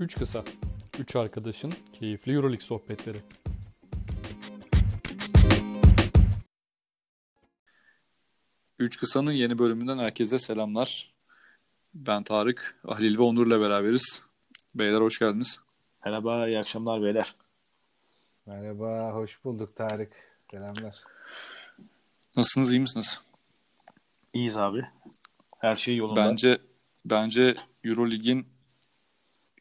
Üç kısa, üç arkadaşın keyifli Euroleague sohbetleri. Üç Kısa'nın yeni bölümünden herkese selamlar. Ben Tarık, Halil ve Onur'la beraberiz. Beyler hoş geldiniz. Merhaba, iyi akşamlar beyler. Merhaba, hoş bulduk Tarık. Selamlar. Nasılsınız, iyi misiniz? İyiyiz abi. Her şey yolunda. Bence bence Eurolig'in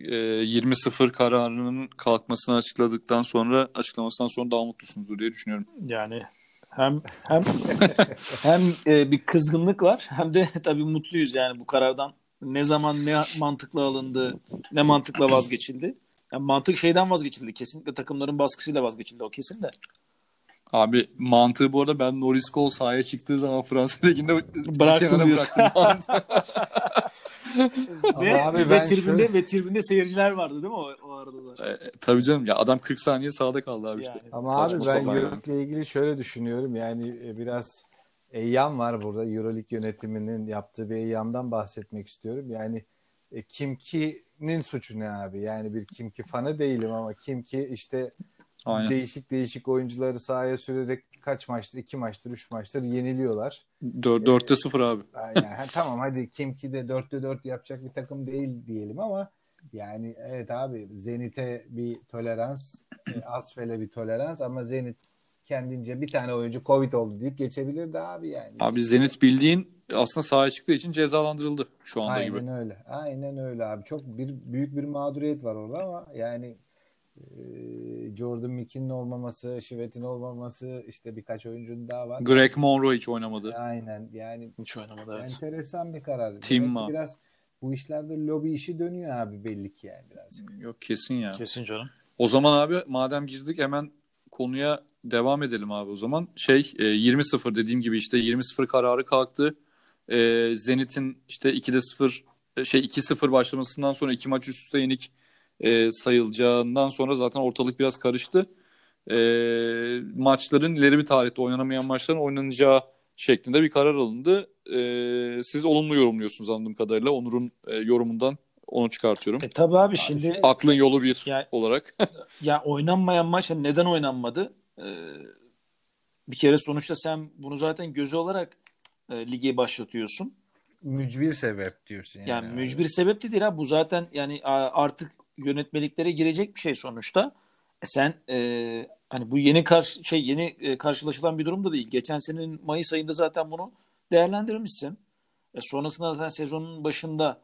e, 20-0 kararının kalkmasını açıkladıktan sonra açıklamasından sonra daha mutlusunuzdur diye düşünüyorum. Yani hem hem hem e, bir kızgınlık var hem de tabii mutluyuz yani bu karardan. Ne zaman ne mantıkla alındı, ne mantıkla vazgeçildi. Yani mantık şeyden vazgeçildi. Kesinlikle takımların baskısıyla vazgeçildi o kesin de. Abi mantığı bu arada ben Norris Cole sahaya çıktığı zaman Fransa Ligi'nde Bıraktın kenara diyorsun. bıraktım. ve, abi ve ben tribünde şöyle- ve tribünde seyirciler vardı değil mi o, o arada da? E, tabii canım ya adam 40 saniye sahada kaldı abi işte. Yani. Ama Saçma abi ben sapan yani. Euroleague'le ilgili şöyle düşünüyorum. Yani e, biraz eyyam var burada. Euroleague yönetiminin yaptığı bir eyyamdan bahsetmek istiyorum. Yani e, Kimki'nin suçu ne abi? Yani bir Kimki fanı değilim ama Kimki işte Aynen. değişik değişik oyuncuları sahaya sürerek kaç maçtır, iki maçtır, üç maçtır yeniliyorlar. 4'te 0 abi. Yani, ha, tamam hadi Kimki de 4'te 4 yapacak bir takım değil diyelim ama yani evet abi Zenit'e bir tolerans, e, Asfel'e bir tolerans ama Zenit kendince bir tane oyuncu Covid oldu deyip geçebilirdi abi yani. Abi Zenit bildiğin aslında sahaya çıktığı için cezalandırıldı şu anda Aynen gibi. öyle. Aynen öyle abi. Çok bir büyük bir mağduriyet var orada ama yani Jordan Mickey'nin olmaması, Şivet'in olmaması, işte birkaç oyuncunun daha var. Greg Monroe hiç oynamadı. Aynen yani Hiç oynamadı evet. enteresan bir karar. Tim Demek ki Ma. Biraz bu işlerde lobi işi dönüyor abi belli ki yani birazcık. Yok kesin ya. Kesin canım. O zaman abi madem girdik hemen konuya devam edelim abi o zaman. Şey e, 20-0 dediğim gibi işte 20-0 kararı kalktı. E, Zenit'in işte 2'de 0 e, şey 2-0 başlamasından sonra iki maç üst üste yenik e, sayılacağından sonra zaten ortalık biraz karıştı. E, maçların ileri bir tarihte oynanamayan maçların oynanacağı şeklinde bir karar alındı. E, siz olumlu yorumluyorsunuz anladığım kadarıyla. Onur'un e, yorumundan onu çıkartıyorum. E tabii abi şimdi Aklın yolu bir Ya- olarak. Ya oynanmayan maç hani neden oynanmadı? Ee, bir kere sonuçta sen bunu zaten gözü olarak e, lige başlatıyorsun. Mücbir sebep diyorsun yani. Yani mücbir sebep de değil ha. Bu zaten yani artık yönetmeliklere girecek bir şey sonuçta. E sen e, hani bu yeni karşı şey yeni e, karşılaşılan bir durum da değil. Geçen senenin Mayıs ayında zaten bunu değerlendirmişsin. E, sonrasında zaten sezonun başında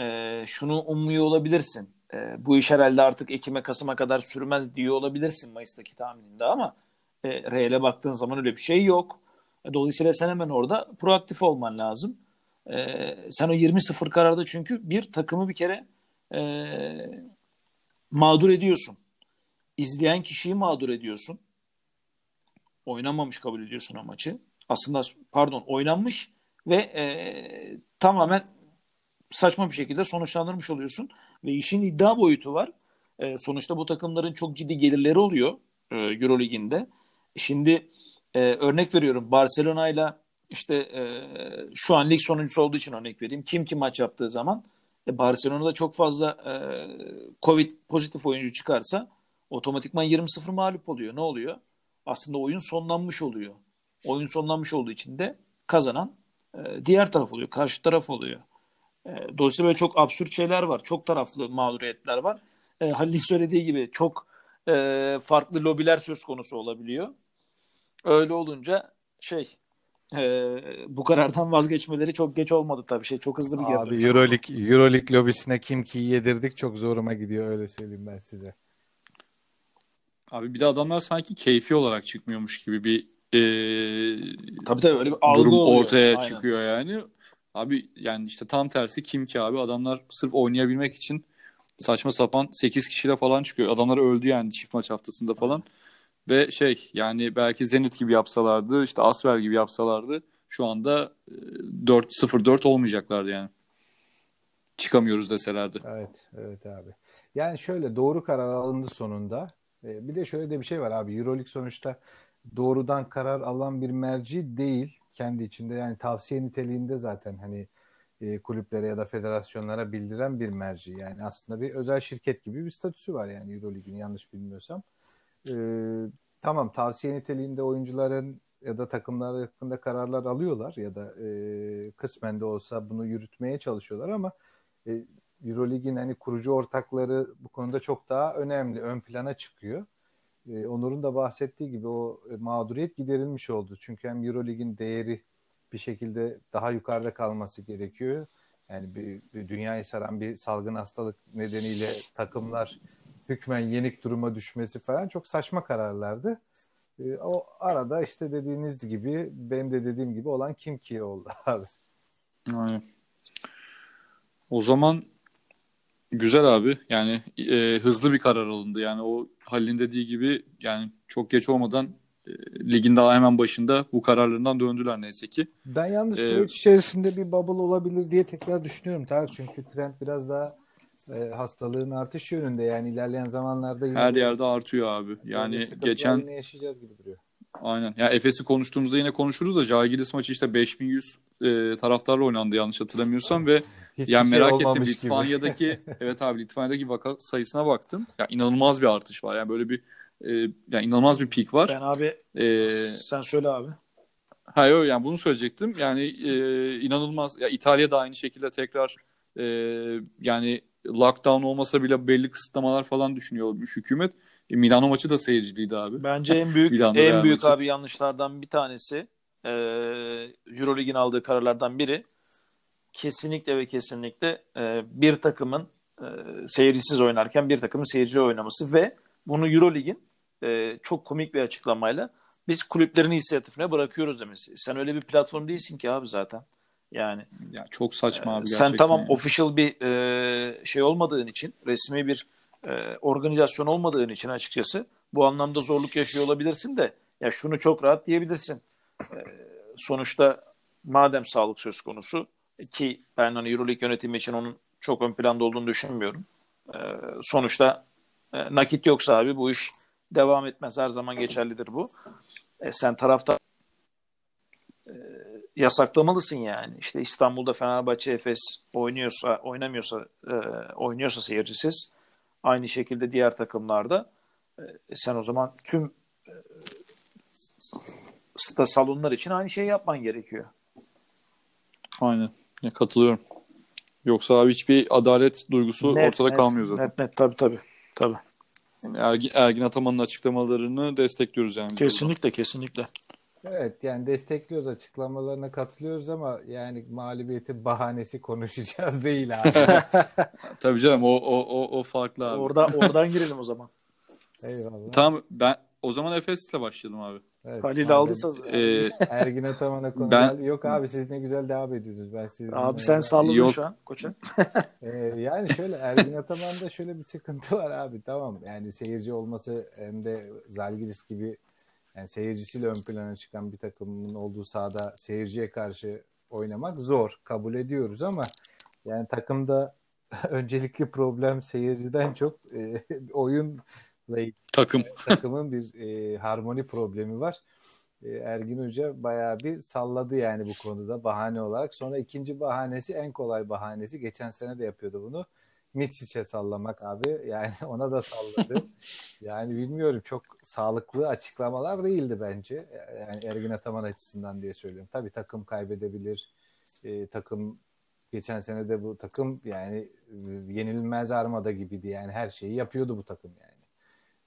e, şunu umuyor olabilirsin. E, bu iş herhalde artık Ekim'e Kasım'a kadar sürmez diyor olabilirsin Mayıs'taki tahmininde ama e, reale baktığın zaman öyle bir şey yok. E, dolayısıyla sen hemen orada proaktif olman lazım. E, sen o 20-0 kararda çünkü bir takımı bir kere e, mağdur ediyorsun. İzleyen kişiyi mağdur ediyorsun. Oynanmamış kabul ediyorsun o maçı. Aslında pardon oynanmış ve e, tamamen saçma bir şekilde sonuçlandırmış oluyorsun. Ve işin iddia boyutu var. E, sonuçta bu takımların çok ciddi gelirleri oluyor e, Eurolig'inde. Şimdi e, örnek veriyorum Barcelona ile işte e, şu an lig sonuncusu olduğu için örnek vereyim. Kim kim maç yaptığı zaman e, Barcelona'da çok fazla e, Covid pozitif oyuncu çıkarsa otomatikman 20-0 mağlup oluyor. Ne oluyor? Aslında oyun sonlanmış oluyor. Oyun sonlanmış olduğu için de kazanan e, diğer taraf oluyor. Karşı taraf oluyor. E, dolayısıyla böyle çok absürt şeyler var. Çok taraflı mağduriyetler var. E, Halil'in söylediği gibi çok e, farklı lobiler söz konusu olabiliyor. Öyle olunca şey e, bu karardan vazgeçmeleri çok geç olmadı tabii şey çok hızlı bir geri Abi. Euroleague, Euroleague lobisine Kimki'yi yedirdik çok zoruma gidiyor öyle söyleyeyim ben size. Abi bir de adamlar sanki keyfi olarak çıkmıyormuş gibi bir e, Tabii tabii öyle bir algı durum oluyor. ortaya Aynen. çıkıyor yani. Abi yani işte tam tersi kim ki abi adamlar sırf oynayabilmek için saçma sapan 8 kişiyle falan çıkıyor. Adamlar öldü yani çift maç haftasında falan. Ve şey yani belki Zenit gibi yapsalardı işte Asver gibi yapsalardı şu anda e, 4-0-4 olmayacaklardı yani. Çıkamıyoruz deselerdi. Evet, evet abi. Yani şöyle doğru karar alındı sonunda. Ee, Bir de şöyle de bir şey var abi. Euroleague sonuçta doğrudan karar alan bir merci değil kendi içinde. Yani tavsiye niteliğinde zaten hani e, kulüplere ya da federasyonlara bildiren bir merci. Yani aslında bir özel şirket gibi bir statüsü var yani Euroleague'in yanlış bilmiyorsam. E, tamam tavsiye niteliğinde oyuncuların ya da takımlar hakkında kararlar alıyorlar ya da e, kısmen de olsa bunu yürütmeye çalışıyorlar ama e, Euroleague'in hani kurucu ortakları bu konuda çok daha önemli, ön plana çıkıyor. E, Onur'un da bahsettiği gibi o e, mağduriyet giderilmiş oldu. Çünkü hem Euroleague'in değeri bir şekilde daha yukarıda kalması gerekiyor. Yani bir, bir dünyayı saran bir salgın hastalık nedeniyle takımlar hükmen yenik duruma düşmesi falan çok saçma kararlardı. E, o arada işte dediğiniz gibi benim de dediğim gibi olan kim ki oldu abi. Aynen. O zaman güzel abi. Yani e, hızlı bir karar alındı. Yani o Halil'in dediği gibi yani çok geç olmadan e, ligin daha hemen başında bu kararlarından döndüler neyse ki. Ben yalnız Ee, süreç içerisinde bir bubble olabilir diye tekrar düşünüyorum Tarık. Çünkü trend biraz daha e, hastalığın artış yönünde. Yani ilerleyen zamanlarda yine Her yerde artıyor abi. Yani geçen yaşayacağız gibi duruyor. aynen. Ya Efes'i konuştuğumuzda yine konuşuruz da Žalgiris maçı işte 5100 e, taraftarla oynandı yanlış hatırlamıyorsam ve Hiçbir yani şey merak ettim gibi. Litvanya'daki evet abi Litvanya'daki vaka sayısına baktım. Ya inanılmaz bir artış var. Yani böyle bir e, yani inanılmaz bir peak var. Ben abi E, sen söyle abi. Ha yok yani bunu söyleyecektim. Yani e, inanılmaz. Ya İtalya da aynı şekilde tekrar e, yani lockdown olmasa bile belli kısıtlamalar falan düşünüyormuş hükümet. E, Milano maçı da seyirciliydi abi. Bence en büyük en Real büyük maçı. abi yanlışlardan bir tanesi e, Eurolig'in aldığı kararlardan biri kesinlikle ve kesinlikle e, bir takımın e, seyircisiz oynarken bir takımın seyirci oynaması ve bunu Eurolig'in e, çok komik bir açıklamayla biz kulüplerin inisiyatifine bırakıyoruz demesi. Sen öyle bir platform değilsin ki abi zaten. Yani Ya çok saçma abi gerçekten. sen tamam yani. official bir e, şey olmadığın için, resmi bir e, organizasyon olmadığın için açıkçası bu anlamda zorluk yaşıyor olabilirsin de ya şunu çok rahat diyebilirsin. E, sonuçta madem sağlık söz konusu ki ben hani Euroleague yönetimi için onun çok ön planda olduğunu düşünmüyorum. E, sonuçta e, nakit yoksa abi bu iş devam etmez. Her zaman geçerlidir bu. E, sen tarafta yasaklamalısın yani. İşte İstanbul'da Fenerbahçe Efes oynuyorsa, oynamıyorsa, e, oynuyorsa seyircisiz aynı şekilde diğer takımlarda e, sen o zaman tüm e, sta salonlar için aynı şeyi yapman gerekiyor. Aynen. Ya, katılıyorum. Yoksa abi hiçbir adalet duygusu Net, ortada net, kalmıyor zaten. Net net tabii tabii. Tabii. Ergin, Ergin Ataman'ın açıklamalarını destekliyoruz yani. Kesinlikle kesinlikle. Evet yani destekliyoruz açıklamalarına katılıyoruz ama yani mağlubiyetin bahanesi konuşacağız değil abi. Tabii canım o o o, o farklı abi. Orada oradan girelim o zaman. Eyvallah. Tamam ben o zaman Efes'le başlayalım abi. Evet, Halil aldıysa Ee, Ergin Ataman'a konu Ben- geldi. Yok abi siz ne güzel devam ediyorsunuz. Ben siz abi sen salladın Yok. şu an koça. Ee, yani şöyle Ergin Ataman'da şöyle bir sıkıntı var abi tamam yani seyirci olması hem de Zalgiris gibi yani seyircisiyle ön plana çıkan bir takımın olduğu sahada seyirciye karşı oynamak zor kabul ediyoruz ama yani takımda öncelikli problem seyirciden çok e, ilgili Takım. takımın bir e, harmoni problemi var. E, Ergin Hoca bayağı bir salladı yani bu konuda bahane olarak. Sonra ikinci bahanesi en kolay bahanesi. Geçen sene de yapıyordu bunu. Mitsic'e sallamak abi. Yani ona da salladı. yani bilmiyorum çok sağlıklı açıklamalar değildi bence. Yani Ergin Ataman açısından diye söylüyorum. Tabii takım kaybedebilir. E, takım geçen sene de bu takım yani e, yenilmez armada gibiydi. Yani her şeyi yapıyordu bu takım yani.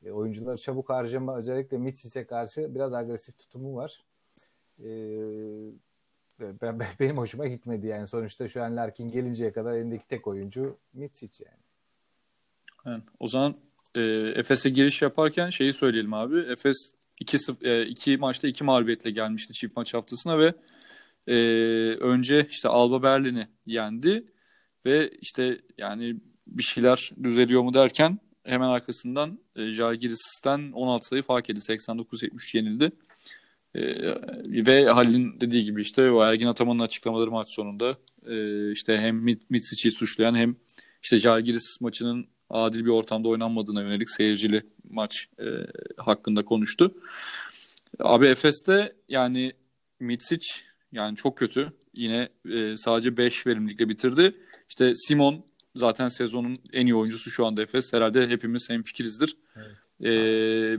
E, oyuncuları çabuk harcama özellikle Mitsis'e karşı biraz agresif tutumu var. E, ben, ben- benim hoşuma gitmedi yani. Sonuçta şu an Larkin gelinceye kadar elindeki tek oyuncu Mitsic yani. Yani, o zaman e, Efes'e giriş yaparken şeyi söyleyelim abi. Efes 2 e, iki maçta 2 mağlubiyetle gelmişti çift maç haftasına ve e, önce işte Alba Berlin'i yendi ve işte yani bir şeyler düzeliyor mu derken hemen arkasından e, Žalgiris'ten 16 sayı fark edildi. 89-73 yenildi. E, ve Halil'in dediği gibi işte o Ergin Ataman'ın açıklamaları maç sonunda e, işte hem Mit- Mitsic'i suçlayan hem işte Žalgiris maçının adil bir ortamda oynanmadığına yönelik seyircili maç e, hakkında konuştu. Abi Efes'te yani Mitsic Yani çok kötü. Yine e, sadece 5 verimlilikle bitirdi. İşte Simon zaten sezonun en iyi oyuncusu şu anda Efes. Herhalde hepimiz hemfikirizdir. Evet. E,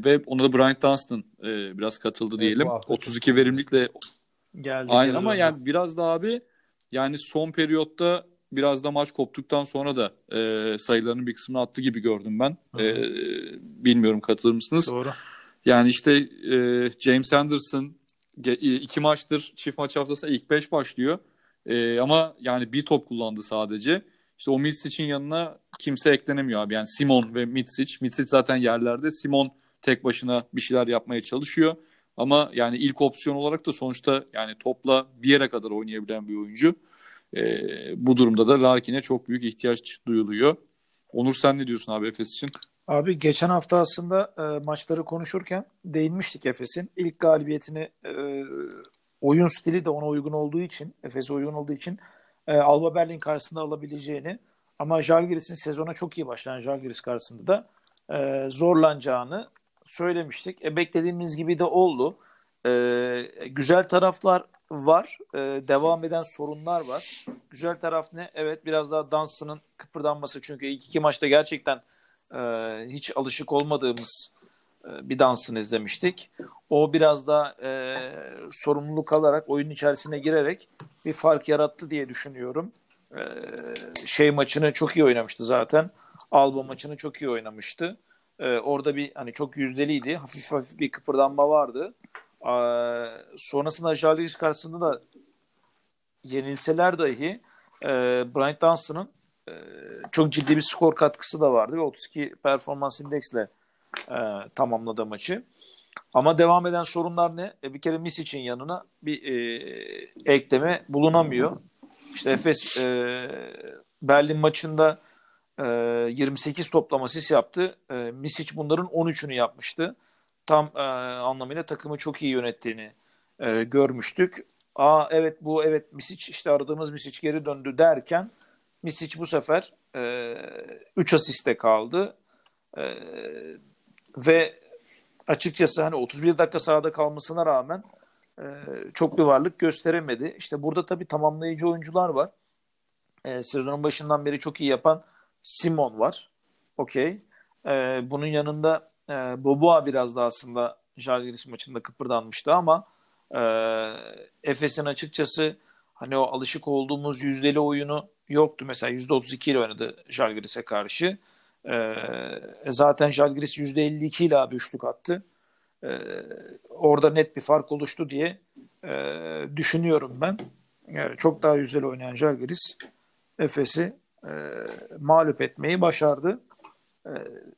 ve ona da Bryant Dunstan e, biraz katıldı Evet, diyelim. bu hafta 32 çok iyi. verimlilikle Geldi. Aynen ama yani biraz da abi yani son periyotta biraz da maç koptuktan sonra da e, sayılarının bir kısmını attı gibi gördüm ben. Hı. E, bilmiyorum katılır mısınız? Doğru. Yani işte e, James Anderson e, iki maçtır çift maç haftasında ilk beş başlıyor. E, ama yani bir top kullandı sadece. İşte o Mitsic'in yanına kimse eklenemiyor abi. Yani Simon ve Mitsic. Mitsic zaten yerlerde. Simon tek başına bir şeyler yapmaya çalışıyor. Ama yani ilk opsiyon olarak da sonuçta yani topla bir yere kadar oynayabilen bir oyuncu. E, bu durumda da Larkin'e çok büyük ihtiyaç duyuluyor. Onur sen ne diyorsun abi Efes için? Abi geçen hafta aslında e, maçları konuşurken değinmiştik Efes'in. ilk galibiyetini e, oyun stili de ona uygun olduğu için, Efes'e uygun olduğu için e, Alba Berlin karşısında alabileceğini ama Žalgiris'in sezona çok iyi başlayan Žalgiris karşısında da e, zorlanacağını söylemiştik. E, beklediğimiz gibi de oldu. E, güzel taraflar var. E, devam eden sorunlar var. Güzel taraf ne? Evet biraz daha Dunstan'ın kıpırdanması. Çünkü ilk iki maçta gerçekten e, hiç alışık olmadığımız e, bir dansını izlemiştik. O biraz daha e, sorumluluk alarak oyun içerisine girerek bir fark yarattı diye düşünüyorum. E, şey maçını çok iyi oynamıştı zaten. Alba maçını çok iyi oynamıştı. E, orada bir hani çok yüzdeliydi. Hafif hafif bir kıpırdanma vardı. E, sonrasında Žalgiris karşısında da yenilseler dahi e, Bryant Dunstan'ın e, çok ciddi bir skor katkısı da vardı ve 32 performans indeksle e, tamamladı maçı. Ama devam eden sorunlar ne? E, bir kere Misic'in yanına bir e, ekleme bulunamıyor. İşte Efes e, Berlin maçında e, 28 toplam asist yaptı. E, Misic bunların 13'ünü yapmıştı. Tam e, anlamıyla takımı çok iyi yönettiğini e, görmüştük. Aa evet bu evet Misic işte aradığımız Misic geri döndü derken Misic bu sefer e, 3 asiste kaldı. E, ve açıkçası hani 31 dakika sahada kalmasına rağmen e, çok bir varlık gösteremedi. İşte burada tabii tamamlayıcı oyuncular var. E, sezonun başından beri çok iyi yapan Simon var. Okey. E, bunun yanında e, Boboa biraz da aslında Žalgiris maçında kıpırdanmıştı ama e, Efes'in açıkçası hani o alışık olduğumuz yüzdeli oyunu yoktu. Mesela %32 ile oynadı Žalgiris'e karşı. E, zaten Žalgiris %52 ile abi üçlük attı. E, orada net bir fark oluştu diye e, düşünüyorum ben. Yani çok daha yüzdeli oynayan Žalgiris Efes'i e, mağlup etmeyi başardı. E,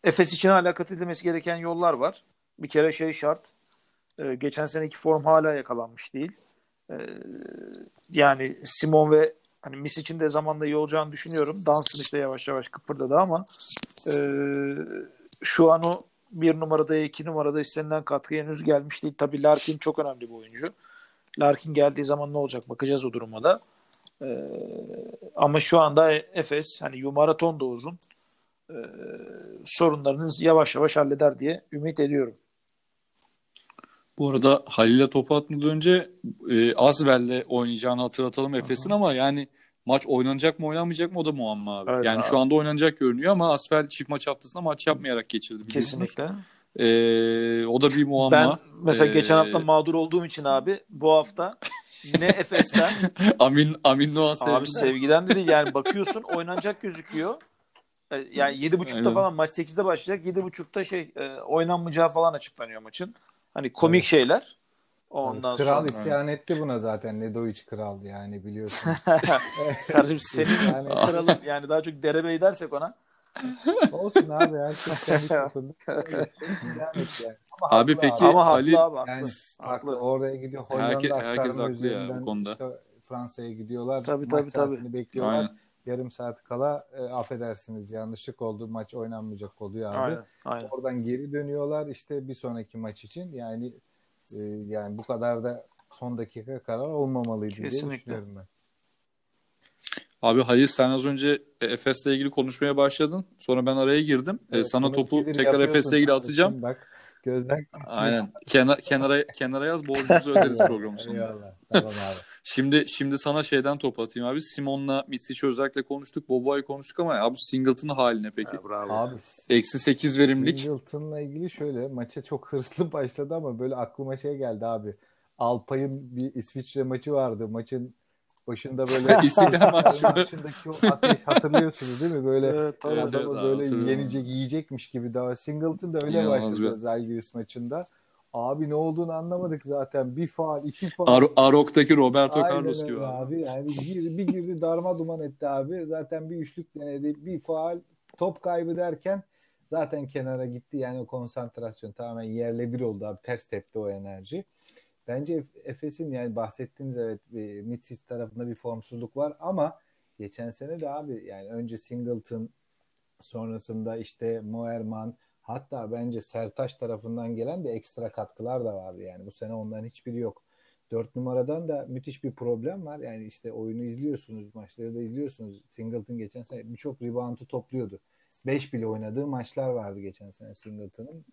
Efes için hala kat edilmesi gereken yollar var. Bir kere şey şart. E, geçen seneki form hala yakalanmış değil. E, yani Simon ve hani Mis için de zamanda iyi olacağını düşünüyorum. Dansın işte yavaş yavaş kıpırdadı ama e, şu an o bir numarada iki numarada istenilen katkı henüz gelmiş değil. Tabii Larkin çok önemli bir oyuncu. Larkin geldiği zaman ne olacak bakacağız o duruma da. E, ama şu anda Efes hani maraton da uzun. E, sorunlarını yavaş yavaş halleder diye ümit ediyorum. Bu arada Halil'e topu atmadan önce e, Asvel'le oynayacağını hatırlatalım Efes'in ama yani maç oynanacak mı oynanmayacak mı o da muamma abi. Evet yani abi. şu anda oynanacak görünüyor ama Asvel çift maç haftasında maç yapmayarak geçirdi biliyorsunuz. Kesinlikle. E, o da bir muamma. Ben mesela Ee, geçen hafta mağdur olduğum için abi bu hafta ne Efes'ten Amin Amin Noah abi sevdi. sevgiden de değil yani bakıyorsun oynanacak gözüküyor. E, Yani 7.30'da Aynen. falan maç 8'de başlayacak. 7.30'da şey e, oynanmayacağı falan açıklanıyor maçın. Hani komik şeyler. Ondan Kral sonra isyan etti buna zaten. Nedovic kral yani biliyorsun. kardeşim senin Yani- kralın yani daha çok derebey dersek ona. Olsun abi herkes kendi etti yani. Ama Abi haklı peki- Ama Ali- haklı abi haklı. Yani haklı. haklı. Oraya gidiyor Hollanda Herke- herkes aktarma haklı ya bu konuda. işte Fransa'ya gidiyorlar. Tabii, tabii, tabii. bekliyorlar. Aynen. Yarım saat kala e, affedersiniz yanlışlık oldu. Maç oynanmayacak oluyor abi. Aynen, aynen. Oradan geri dönüyorlar işte bir sonraki maç için. Yani e, yani bu kadar da son dakika karar olmamalıydı diye Kesinlikle. düşünüyorum ben. Abi Halil sen az önce e, Efes'le ilgili konuşmaya başladın. Sonra ben araya girdim. E, Evet, sana topu tekrar Efes'le ilgili atacağım. Bak gözden Aynen. Kenar, kenara kenara yaz borcumuzu öderiz programın sonunda. Eyvallah. Tamam abi. Şimdi şimdi sana şeyden top atayım abi. Simon'la Mitsic'i özellikle konuştuk. Boboa'yı konuştuk ama abi Singleton'ın haline peki? Ya, bravo. Abi Eksi 8 verimlilik. Singleton'la ilgili şöyle maça çok hırslı başladı ama böyle aklıma şey geldi abi. Alpay'ın bir İsviçre maçı vardı. Maçın başında böyle İstiklal maçındaki o ateş hatırlıyorsunuz değil mi? Böyle Evet, tabii. Evet, adamı evet, böyle yenecek, yiyecekmiş gibi daha. Singleton da öyle İnanılmaz başladı bir- Zalgiris maçında. Abi ne olduğunu anlamadık zaten. Bir faal, iki faal. Ar- Arok'taki Roberto Aynen Carlos gibi abi. abi. Yani bir, bir girdi darma duman etti abi. Zaten bir üçlük denedi. Bir faal top kaybı derken zaten kenara gitti. Yani o konsantrasyon tamamen yerle bir oldu abi. Ters tepti o enerji. Bence Ef- Efes'in yani bahsettiğiniz evet bir Mitsic tarafında bir formsuzluk var ama geçen sene de abi yani önce Singleton sonrasında işte Moerman hatta bence Sertaç tarafından gelen de ekstra katkılar da vardı yani bu sene onların hiçbiri yok. 4 numaradan da müthiş bir problem var. Yani işte oyunu izliyorsunuz, maçları da izliyorsunuz. Singleton geçen sene birçok reboundu topluyordu. 5 bile oynadığı maçlar vardı geçen sene Singleton'ın.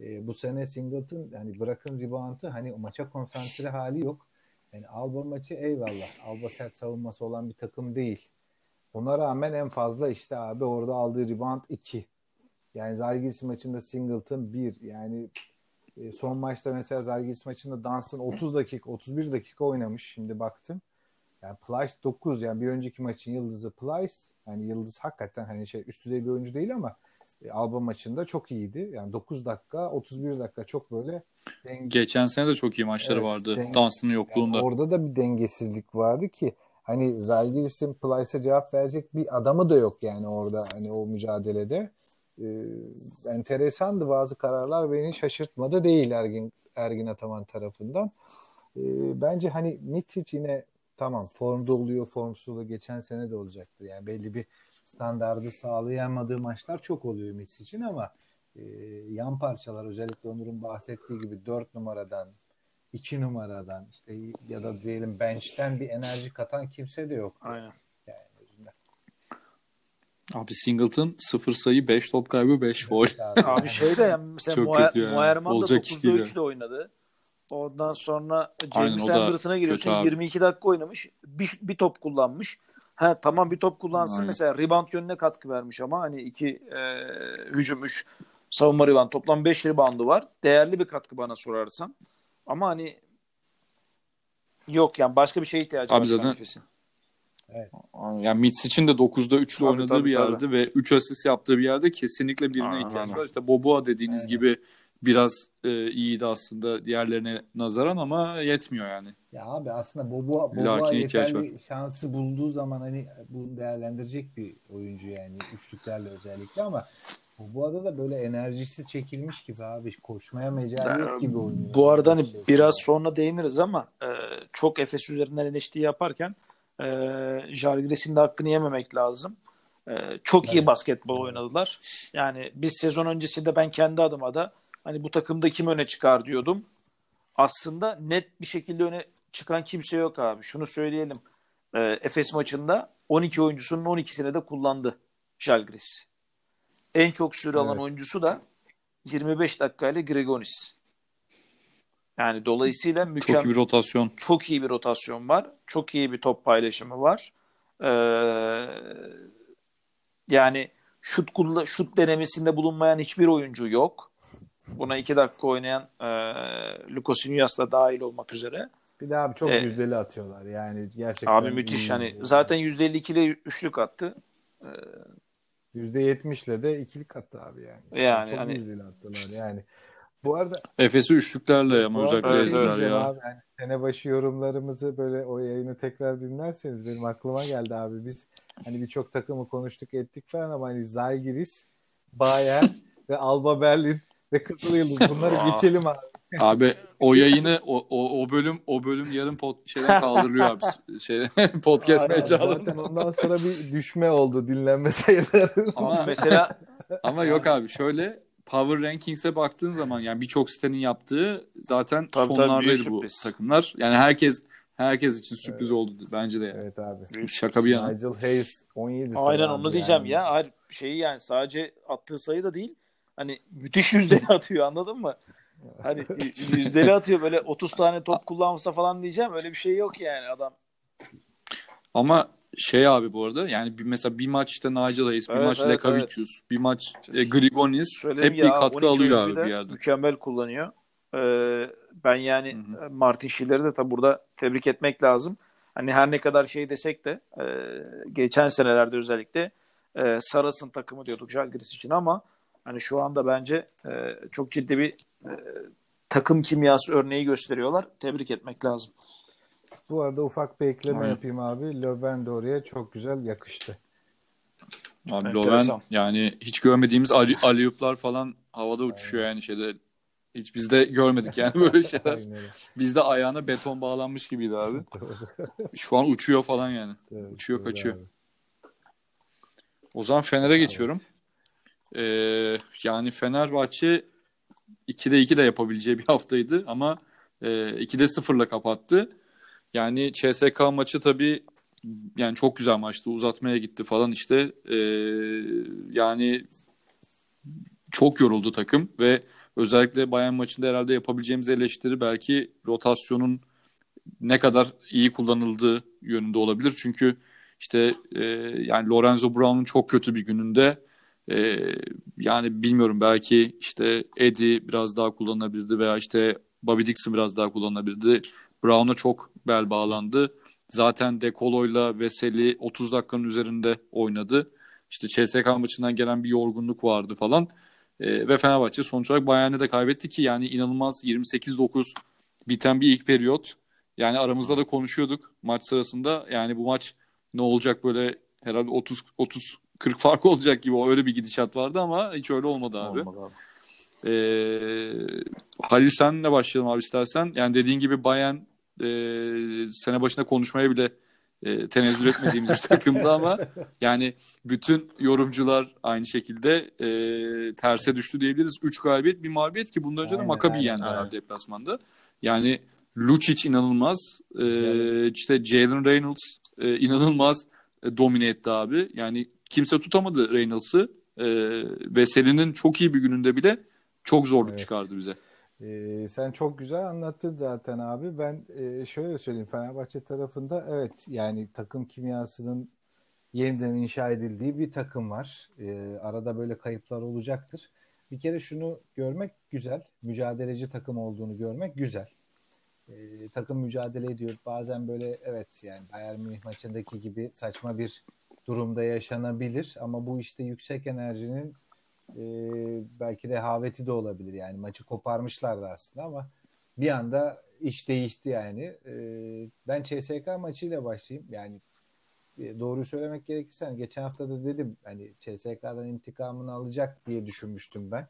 E, bu sene Singleton hani bırakın reboundu hani maça konsantre hali yok. Yani Alba maçı eyvallah. Alba sert savunması olan bir takım değil. Ona rağmen en fazla işte abi orada aldığı rebound 2. Yani Zalgiris maçında Singleton 1. Yani e, son maçta mesela Zalgiris maçında Dunstan 30 dakika 31 dakika oynamış şimdi baktım. Yani Plyce 9 yani bir önceki maçın yıldızı Plyce. Yani yıldız hakikaten hani şey üst düzey bir oyuncu değil ama e, Alba maçında çok iyiydi. Yani 9 dakika 31 dakika çok böyle denge- Geçen sene de çok iyi maçları Evet, vardı. denk- Dansının yani yokluğunda. orada da bir dengesizlik vardı ki hani Zalgiris'in Plyce'a cevap verecek bir adamı da yok yani orada hani o mücadelede. Ee, enteresandı bazı kararlar beni şaşırtmadı değil Ergin Ergin Ataman tarafından. Ee, bence hani Mitic yine tamam formda oluyor formsuzluğu geçen sene de olacaktı. Yani belli bir standardı sağlayamadığı maçlar çok oluyor Mitic için ama e, yan parçalar özellikle Onur'un bahsettiği gibi 4 numaradan 2 numaradan işte ya da diyelim bench'ten bir enerji katan kimse de yok. Aynen. Abi Singleton 0 sayı 5 top kaybı 5 foul. Abi şey de yani mesela Çok yani. Moerman da Olacak iş 9'da değil 3 de oynadı. Ondan sonra Aynen, James da Anderson'a giriyorsun kötü abi. 22 dakika oynamış. Bir, bir top kullanmış. Ha tamam bir top kullansın Aynen. mesela rebound yönüne katkı vermiş ama hani iki e, hücum 3 savunma rebound toplam 5 reboundu var. Değerli bir katkı bana sorarsan. Ama hani yok yani başka bir şeye ihtiyacı Abi var. zaten- Efes'in. Yani Mitch için de 9'da 3'lü Tabii, oynadığı tabii, bir yerde ve 3 asist yaptığı bir yerde kesinlikle birine Aynen, ihtiyaç aynen. var. İşte Boboa dediğiniz Aynen. gibi biraz e, iyiydi aslında diğerlerine nazaran ama yetmiyor yani. Ya abi aslında Boboa, İlla Boboa ki ihtiyaç yeterli şansı bulduğu zaman hani bunu değerlendirecek bir oyuncu yani üçlüklerle özellikle ama Boboa'da da böyle enerjisi çekilmiş gibi abi koşmaya mecali yok gibi oynuyor. Bu arada hani Şey, biraz sonra değiniriz ama e, çok Efes üzerinden eleştiri yaparken e, Žalgiris'in de hakkını yememek lazım. E, çok iyi Evet. basketbol oynadılar. Yani biz sezon öncesinde ben kendi adıma da hani bu takımda kim öne çıkar diyordum. Aslında net bir şekilde öne çıkan kimse yok abi. Şunu söyleyelim. E, Efes maçında 12 oyuncusunun 12'sini de kullandı Žalgiris. En çok süre alan Evet. oyuncusu da 25 dakikayla Grigonis. Yani dolayısıyla Çok mükemmel iyi bir rotasyon. çok iyi bir rotasyon var. Çok iyi bir top paylaşımı var. Ee, yani şut şut denemesinde bulunmayan hiçbir oyuncu yok. Buna iki dakika oynayan e, Lucas da dahil olmak üzere. Bir de abi çok E, yüzdeli atıyorlar yani gerçekten. Abi müthiş iyi. hani zaten %52 ile üçlük attı. %70'le de ikilik attı abi yani. İşte Yani çok hani- yüzdeli attılar yani. Bu arada Efes'i üçlüklerle ama özellikle Evet, şey ezdiler ya. Abi, yani sene başı yorumlarımızı böyle o yayını tekrar dinlerseniz benim aklıma geldi abi. Biz hani birçok takımı konuştuk ettik falan ama hani Zalgiris, Bayern ve Alba Berlin ve Kızıl Yıldız bunları geçelim abi. Abi o yayını o, o, o bölüm o bölüm yarın pod, şeyden kaldırılıyor abi. Şey, podcast mecralarında. Zaten ondan sonra bir düşme oldu dinlenme sayıları. Ama Mesela Ama yok abi şöyle Power Rankings'e baktığın zaman yani birçok sitenin yaptığı zaten Tabii, tabii, sonlardaydı büyük bu sürpriz. takımlar. Yani herkes herkes için sürpriz oldu bence de. Yani. evet abi. Şaka bir yana. Nigel Hayes 17 sayı aynen onu diyeceğim yani. ya. Hayır şeyi yani sadece attığı sayı da değil. Hani müthiş yüzdeli atıyor anladın mı? Hani yüzdeli atıyor böyle 30 tane top kullanmasa falan diyeceğim. Öyle bir şey yok yani adam. Ama şey abi bu arada yani bir, mesela bir maçta Nigel Hayes, bir Evet, maç evet, Lekavicius, bir maç e, Grigonis hep ya, bir katkı 12 alıyor abi bir yerde. Mükemmel kullanıyor. Ee, ben yani Hı e, Martin Schiller'i de tabi burada tebrik etmek lazım. Hani her ne kadar şey desek de e, geçen senelerde özellikle e, Saras'ın takımı diyorduk Žalgiris için ama hani şu anda bence e, çok ciddi bir e, takım kimyası örneği gösteriyorlar. Tebrik etmek lazım. Bu arada ufak bir ekleme Aynen. yapayım abi. Löwen de oraya çok güzel yakıştı. Abi Enteresan. Loven yani hiç görmediğimiz ali, aliyuplar falan havada uçuşuyor yani şeyde. Hiç biz de görmedik yani böyle şeyler. Aynen. Bizde ayağına beton bağlanmış gibiydi abi. Şu an uçuyor falan yani. doğru, Uçuyor, kaçıyor. abi. O zaman Fener'e geçiyorum. Ee, yani Fenerbahçe 2'de 2 de yapabileceği bir haftaydı ama e, 2'de 0'la kapattı. Yani CSK maçı tabii yani çok güzel maçtı. Uzatmaya gitti falan işte. Ee, yani çok yoruldu takım ve özellikle Bayern maçında herhalde yapabileceğimiz eleştiri belki rotasyonun ne kadar iyi kullanıldığı yönünde olabilir. Çünkü işte e, yani Lorenzo Brown'un çok kötü bir gününde e, yani bilmiyorum belki işte Eddie biraz daha kullanılabilirdi veya işte Bobby Dixon biraz daha kullanılabilirdi. Brown'a çok bel bağlandı. Zaten De Colo'yla Veseli 30 dakikanın üzerinde oynadı. İşte CSK maçından gelen bir yorgunluk vardı falan. E, ve Fenerbahçe sonuç olarak Bayern'e de kaybetti ki yani inanılmaz 28-9 biten bir ilk periyot. Yani aramızda da konuşuyorduk maç sırasında. Yani bu maç ne olacak böyle herhalde 30 30 40 fark olacak gibi öyle bir gidişat vardı ama hiç öyle olmadı abi. Olmadı abi. Ee, Halil senle başlayalım abi istersen. Yani dediğin gibi Bayern e, sene başında konuşmaya bile e, tenezzül etmediğimiz bir takımdı ama yani bütün yorumcular aynı şekilde e, terse düştü diyebiliriz. 3 galibiyet bir mağlubiyet ki bundan önce de aynen, yendi abi deplasmanda. Yani Lucic inanılmaz. E, işte Jalen Reynolds e, inanılmaz domine etti abi. Yani kimse tutamadı Reynolds'ı. E, Veseli'nin çok iyi bir gününde bile çok zorluk Evet. çıkardı bize. Ee, sen çok güzel anlattın zaten abi. Ben e, şöyle söyleyeyim Fenerbahçe tarafında evet yani takım kimyasının yeniden inşa edildiği bir takım var. Ee, arada böyle kayıplar olacaktır. Bir kere şunu görmek güzel. Mücadeleci takım olduğunu görmek güzel. Ee, takım mücadele ediyor. Bazen böyle evet yani Bayern Münih maçındaki gibi saçma bir durumda yaşanabilir ama bu işte yüksek enerjinin e, belki rehaveti de olabilir yani maçı koparmışlardı aslında ama bir anda iş değişti yani. E, ben CSK maçıyla başlayayım yani e, doğruyu söylemek gerekirse hani geçen hafta da dedim hani CSK'dan intikamını alacak diye düşünmüştüm ben.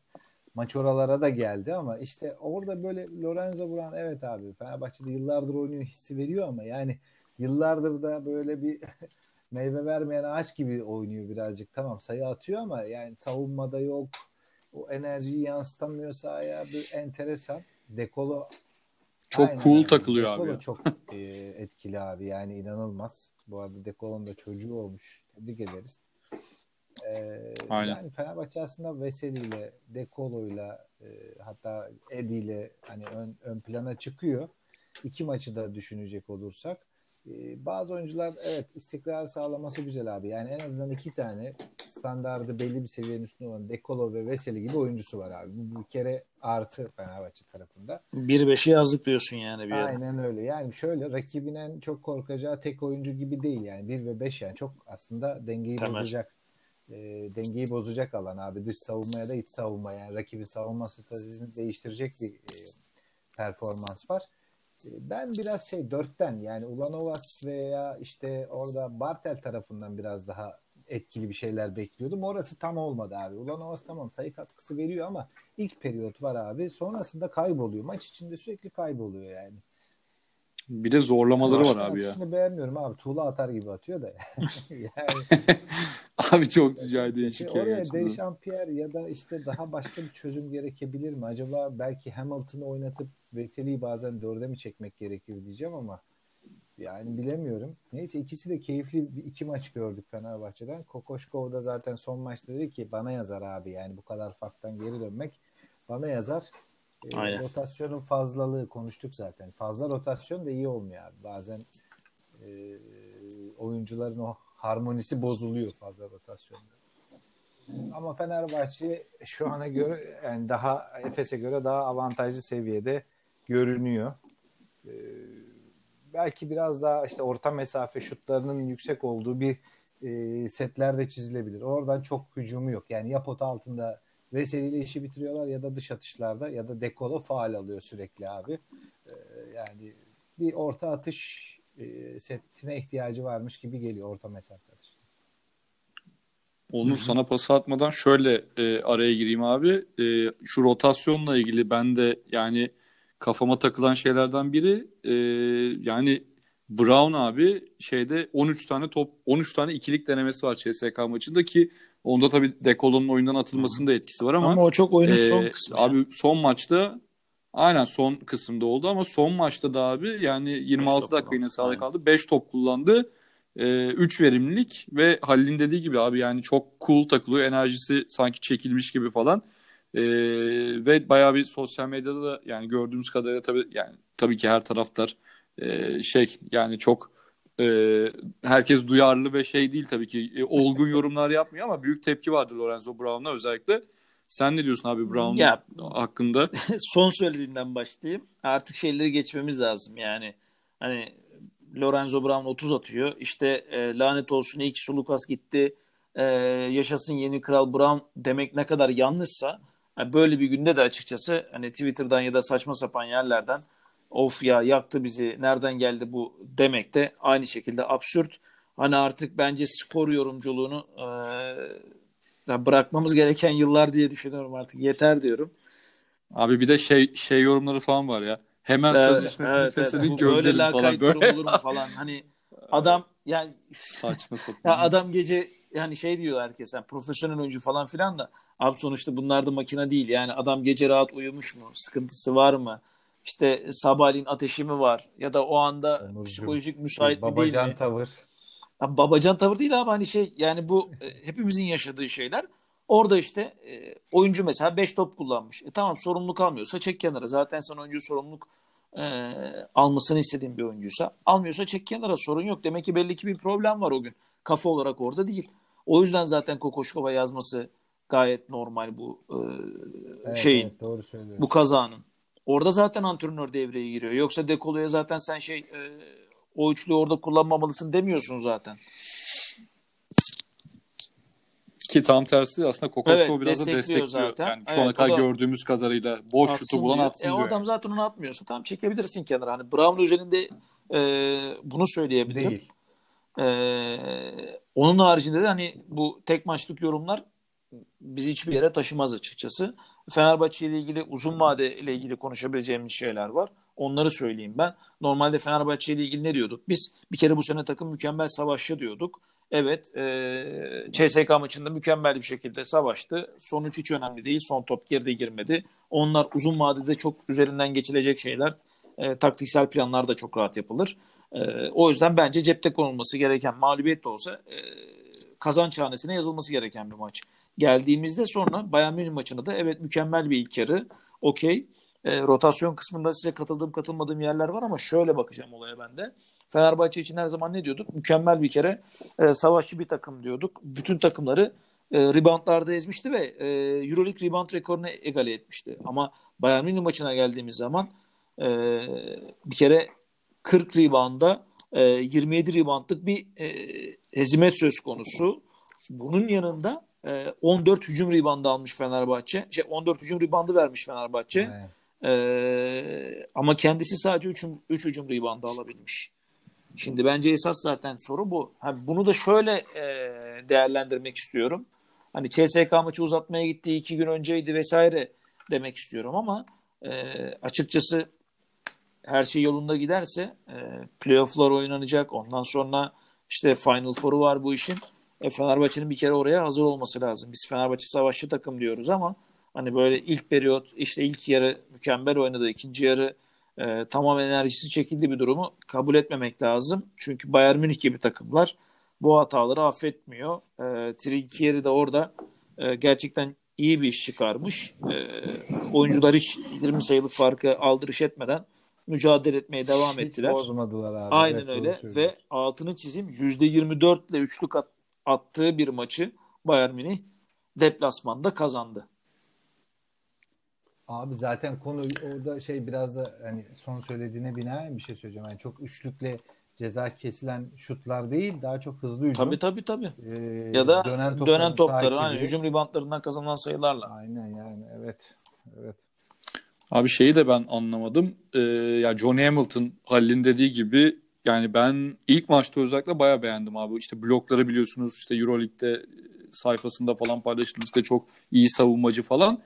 Maç oralara da geldi ama işte orada böyle Lorenzo Brown evet abi Fenerbahçe'de yıllardır oynuyor hissi veriyor ama yani yıllardır da böyle bir meyve vermeyen ağaç gibi oynuyor birazcık. Tamam sayı atıyor ama yani savunmada yok. O enerjiyi yansıtamıyor sahaya. Bir enteresan. Dekolo Çok Aynen cool takılıyor Dekolo abi ya. çok e, etkili abi. Yani inanılmaz. Bu arada Dekolo'nun da çocuğu olmuş. Tebrik ederiz. Ee, Aynen. Yani Fenerbahçe aslında Veseli ile Dekolo'yla e, hatta Edi ile hani ön, ön plana çıkıyor. İki maçı da düşünecek olursak. Ee, bazı oyuncular evet istikrar sağlaması güzel abi. Yani en azından iki tane standardı belli bir seviyenin üstünde olan Dekolo ve Veseli gibi oyuncusu var abi. Bu bir kere artı Fenerbahçe tarafında. 1-5'i yazdık diyorsun yani bir yere. Aynen öyle. Yani şöyle rakibin en çok korkacağı tek oyuncu gibi değil yani 1 ve 5 yani çok aslında dengeyi Temel. bozacak e, dengeyi bozacak alan abi dış savunmaya da iç savunma yani rakibin savunma stratejisini değiştirecek bir e, performans var. E, ben biraz şey dörtten yani Ulanovas veya işte orada Bartel tarafından biraz daha etkili bir şeyler bekliyordum. Orası tam olmadı abi. Ulanovas tamam sayı katkısı veriyor ama ilk periyot var abi. Sonrasında kayboluyor. Maç içinde sürekli kayboluyor yani. Bir de zorlamaları var Başkan abi ya. beğenmiyorum abi. Tuğla atar gibi atıyor da. yani Abi çok acayip değişik ya oraya gerçekten. Dechampierre ya da işte daha başka bir çözüm gerekebilir mi? Acaba belki Hamilton'ı oynatıp Veseli'yi bazen dörde mi çekmek gerekir diyeceğim ama yani bilemiyorum. Neyse ikisi de keyifli bir iki maç gördük Fenerbahçe'den. Kokoşkov da zaten son maçta dedi ki bana yazar abi yani bu kadar farktan geri dönmek bana yazar. E, Aynen. rotasyonun fazlalığı konuştuk zaten. Fazla rotasyon da iyi olmuyor abi. Bazen e, oyuncuların o harmonisi bozuluyor fazla rotasyonda. Ama Fenerbahçe şu ana göre yani daha Efes'e göre daha avantajlı seviyede görünüyor. Ee, belki biraz daha işte orta mesafe şutlarının yüksek olduğu bir e, setlerde çizilebilir. Oradan çok hücumu yok. Yani ya pota altında Veseli ile işi bitiriyorlar ya da dış atışlarda ya da Dekolo faal alıyor sürekli abi. Ee, yani bir orta atış e, setine ihtiyacı varmış gibi geliyor orta mesafe atış. Onur sana pas atmadan şöyle e, araya gireyim abi. E, şu rotasyonla ilgili ben de yani kafama takılan şeylerden biri e, yani Brown abi şeyde 13 tane top 13 tane ikilik denemesi var CSK maçında ki onda tabii Dekolo'nun oyundan atılmasının da etkisi var ama, Ama o çok oyunun e, son kısmı. Abi yani. son maçta aynen son kısımda oldu ama son maçta da abi yani 26 top dakika yine sahada kaldı. 5 top kullandı. 3 verimlilik ve Halil'in dediği gibi abi yani çok cool takılıyor. Enerjisi sanki çekilmiş gibi falan. Ee, ve bayağı bir sosyal medyada da yani gördüğümüz kadarıyla tabii yani tabii ki her taraftar e, şey yani çok e, herkes duyarlı ve şey değil tabii ki e, olgun yorumlar yapmıyor ama büyük tepki vardı Lorenzo Brown'a özellikle. Sen ne diyorsun abi Brown Ya- hakkında? son söylediğinden başlayayım. Artık şeyleri geçmemiz lazım yani. Hani Lorenzo Brown 30 atıyor. İşte e, lanet olsun iyi ki Sulukas gitti. E, yaşasın yeni kral Brown demek ne kadar yanlışsa yani böyle bir günde de açıkçası hani Twitter'dan ya da saçma sapan yerlerden of ya yaktı bizi nereden geldi bu demek de aynı şekilde absürt. Hani artık bence spor yorumculuğunu e, bırakmamız gereken yıllar diye düşünüyorum artık yeter diyorum. Abi bir de şey şey yorumları falan var ya. Hemen sözleşmesini feshedin Bu gönderin Böyle falan böyle. olur mu falan. Hani adam yani Saçma sapan. ya adam gece yani şey diyor herkes yani profesyonel oyuncu falan filan da abi sonuçta bunlar da makine değil. Yani adam gece rahat uyumuş mu? Sıkıntısı var mı? İşte sabahleyin ateşi mi var? Ya da o anda Onurcuğum, psikolojik müsait mi değil Babacan mi? tavır. Ya babacan tavır değil abi hani şey yani bu e, hepimizin yaşadığı şeyler. Orada işte e, oyuncu mesela 5 top kullanmış. E tamam sorumluluk almıyorsa çek kenara. Zaten sen oyuncu sorumluluk e, almasını istediğin bir oyuncuysa almıyorsa çek kenara sorun yok. Demek ki belli ki bir problem var o gün. Kafa olarak orada değil. O yüzden zaten Kokoşkova yazması gayet normal bu e, Evet, şeyin evet, doğru söylüyorsun. bu kazanın. Orada zaten antrenör devreye giriyor. Yoksa Dekolo'ya zaten sen şey e, o üçlüyü orada kullanmamalısın demiyorsun zaten. Ki tam tersi aslında Kokoşko Evet, biraz da destekliyor destekliyor. zaten. Yani şu Evet, ana o kadar da gördüğümüz kadarıyla boş Atsın şutu bulan diyor. atsın e, o diyor. adam zaten onu atmıyorsa tamam çekebilirsin kenara. Hani Brown özelinde e, bunu söyleyebilirim. Değil. E, onun haricinde de hani bu tek maçlık yorumlar bizi hiçbir yere taşımaz açıkçası. Fenerbahçe ile ilgili uzun vade ile ilgili konuşabileceğimiz şeyler var. Onları söyleyeyim ben. Normalde Fenerbahçe ile ilgili ne diyorduk? Biz bir kere bu sene takım mükemmel savaşçı diyorduk. Evet, e, CSK maçında mükemmel bir şekilde savaştı. Sonuç hiç önemli değil. Son top geride girmedi. Onlar uzun vadede çok üzerinden geçilecek şeyler. E, taktiksel planlar da çok rahat yapılır. E, o yüzden bence cepte konulması gereken mağlubiyet de olsa e, kazanç hanesine yazılması gereken bir maç. Geldiğimizde sonra Bayern Münih maçında da evet mükemmel bir ilk yarı. Okey. E, rotasyon kısmında size katıldığım katılmadığım yerler var ama şöyle bakacağım olaya ben de. Fenerbahçe için her zaman ne diyorduk? Mükemmel bir kere e, savaşçı bir takım diyorduk. Bütün takımları e, reboundlarda ezmişti ve e, Euroleague rebound rekorunu egale etmişti. Ama Bayern Münih maçına geldiğimiz zaman e, bir kere 40 reboundda e, 27 reboundlık bir e, hezimet söz konusu. Bunun yanında e, 14 hücum reboundı almış Fenerbahçe. Şey 14 hücum reboundı vermiş Fenerbahçe. Evet. Ee, ama kendisi sadece 3 3 hücum reboundu alabilmiş. Şimdi bence esas zaten soru bu. Ha, bunu da şöyle e, değerlendirmek istiyorum. Hani CSK maçı uzatmaya gittiği iki gün önceydi vesaire demek istiyorum ama e, açıkçası her şey yolunda giderse e, playoff'lar oynanacak. Ondan sonra işte Final Four'u var bu işin. E, Fenerbahçe'nin bir kere oraya hazır olması lazım. Biz Fenerbahçe savaşçı takım diyoruz ama hani böyle ilk periyot işte ilk yarı mükemmel oynadı. ikinci yarı e, tamam enerjisi çekildi bir durumu kabul etmemek lazım. Çünkü Bayern Münih gibi takımlar bu hataları affetmiyor. E, Trinkieri de orada e, gerçekten iyi bir iş çıkarmış. E, oyuncular hiç 20 sayılık farkı aldırış etmeden mücadele etmeye devam Hiç ettiler. bozmadılar abi. Aynen Evet, öyle ve altını çizeyim %24 ile üçlük at- attığı bir maçı Bayern Münih deplasmanda kazandı. Abi zaten konu orada şey biraz da hani son söylediğine binaen bir şey söyleyeceğim. Yani çok üçlükle ceza kesilen şutlar değil daha çok hızlı hücum. Tabii tabii tabii. Ee, Ya da dönen, dönen, topları takibi. hani hücum ribantlarından kazanılan sayılarla. Aynen yani evet. Evet. Abi şeyi de ben anlamadım. Ee, ya John Hamilton Halil'in dediği gibi yani ben ilk maçta özellikle bayağı beğendim abi. İşte blokları biliyorsunuz işte Euroleague'de sayfasında falan paylaşıldı. İşte çok iyi savunmacı falan.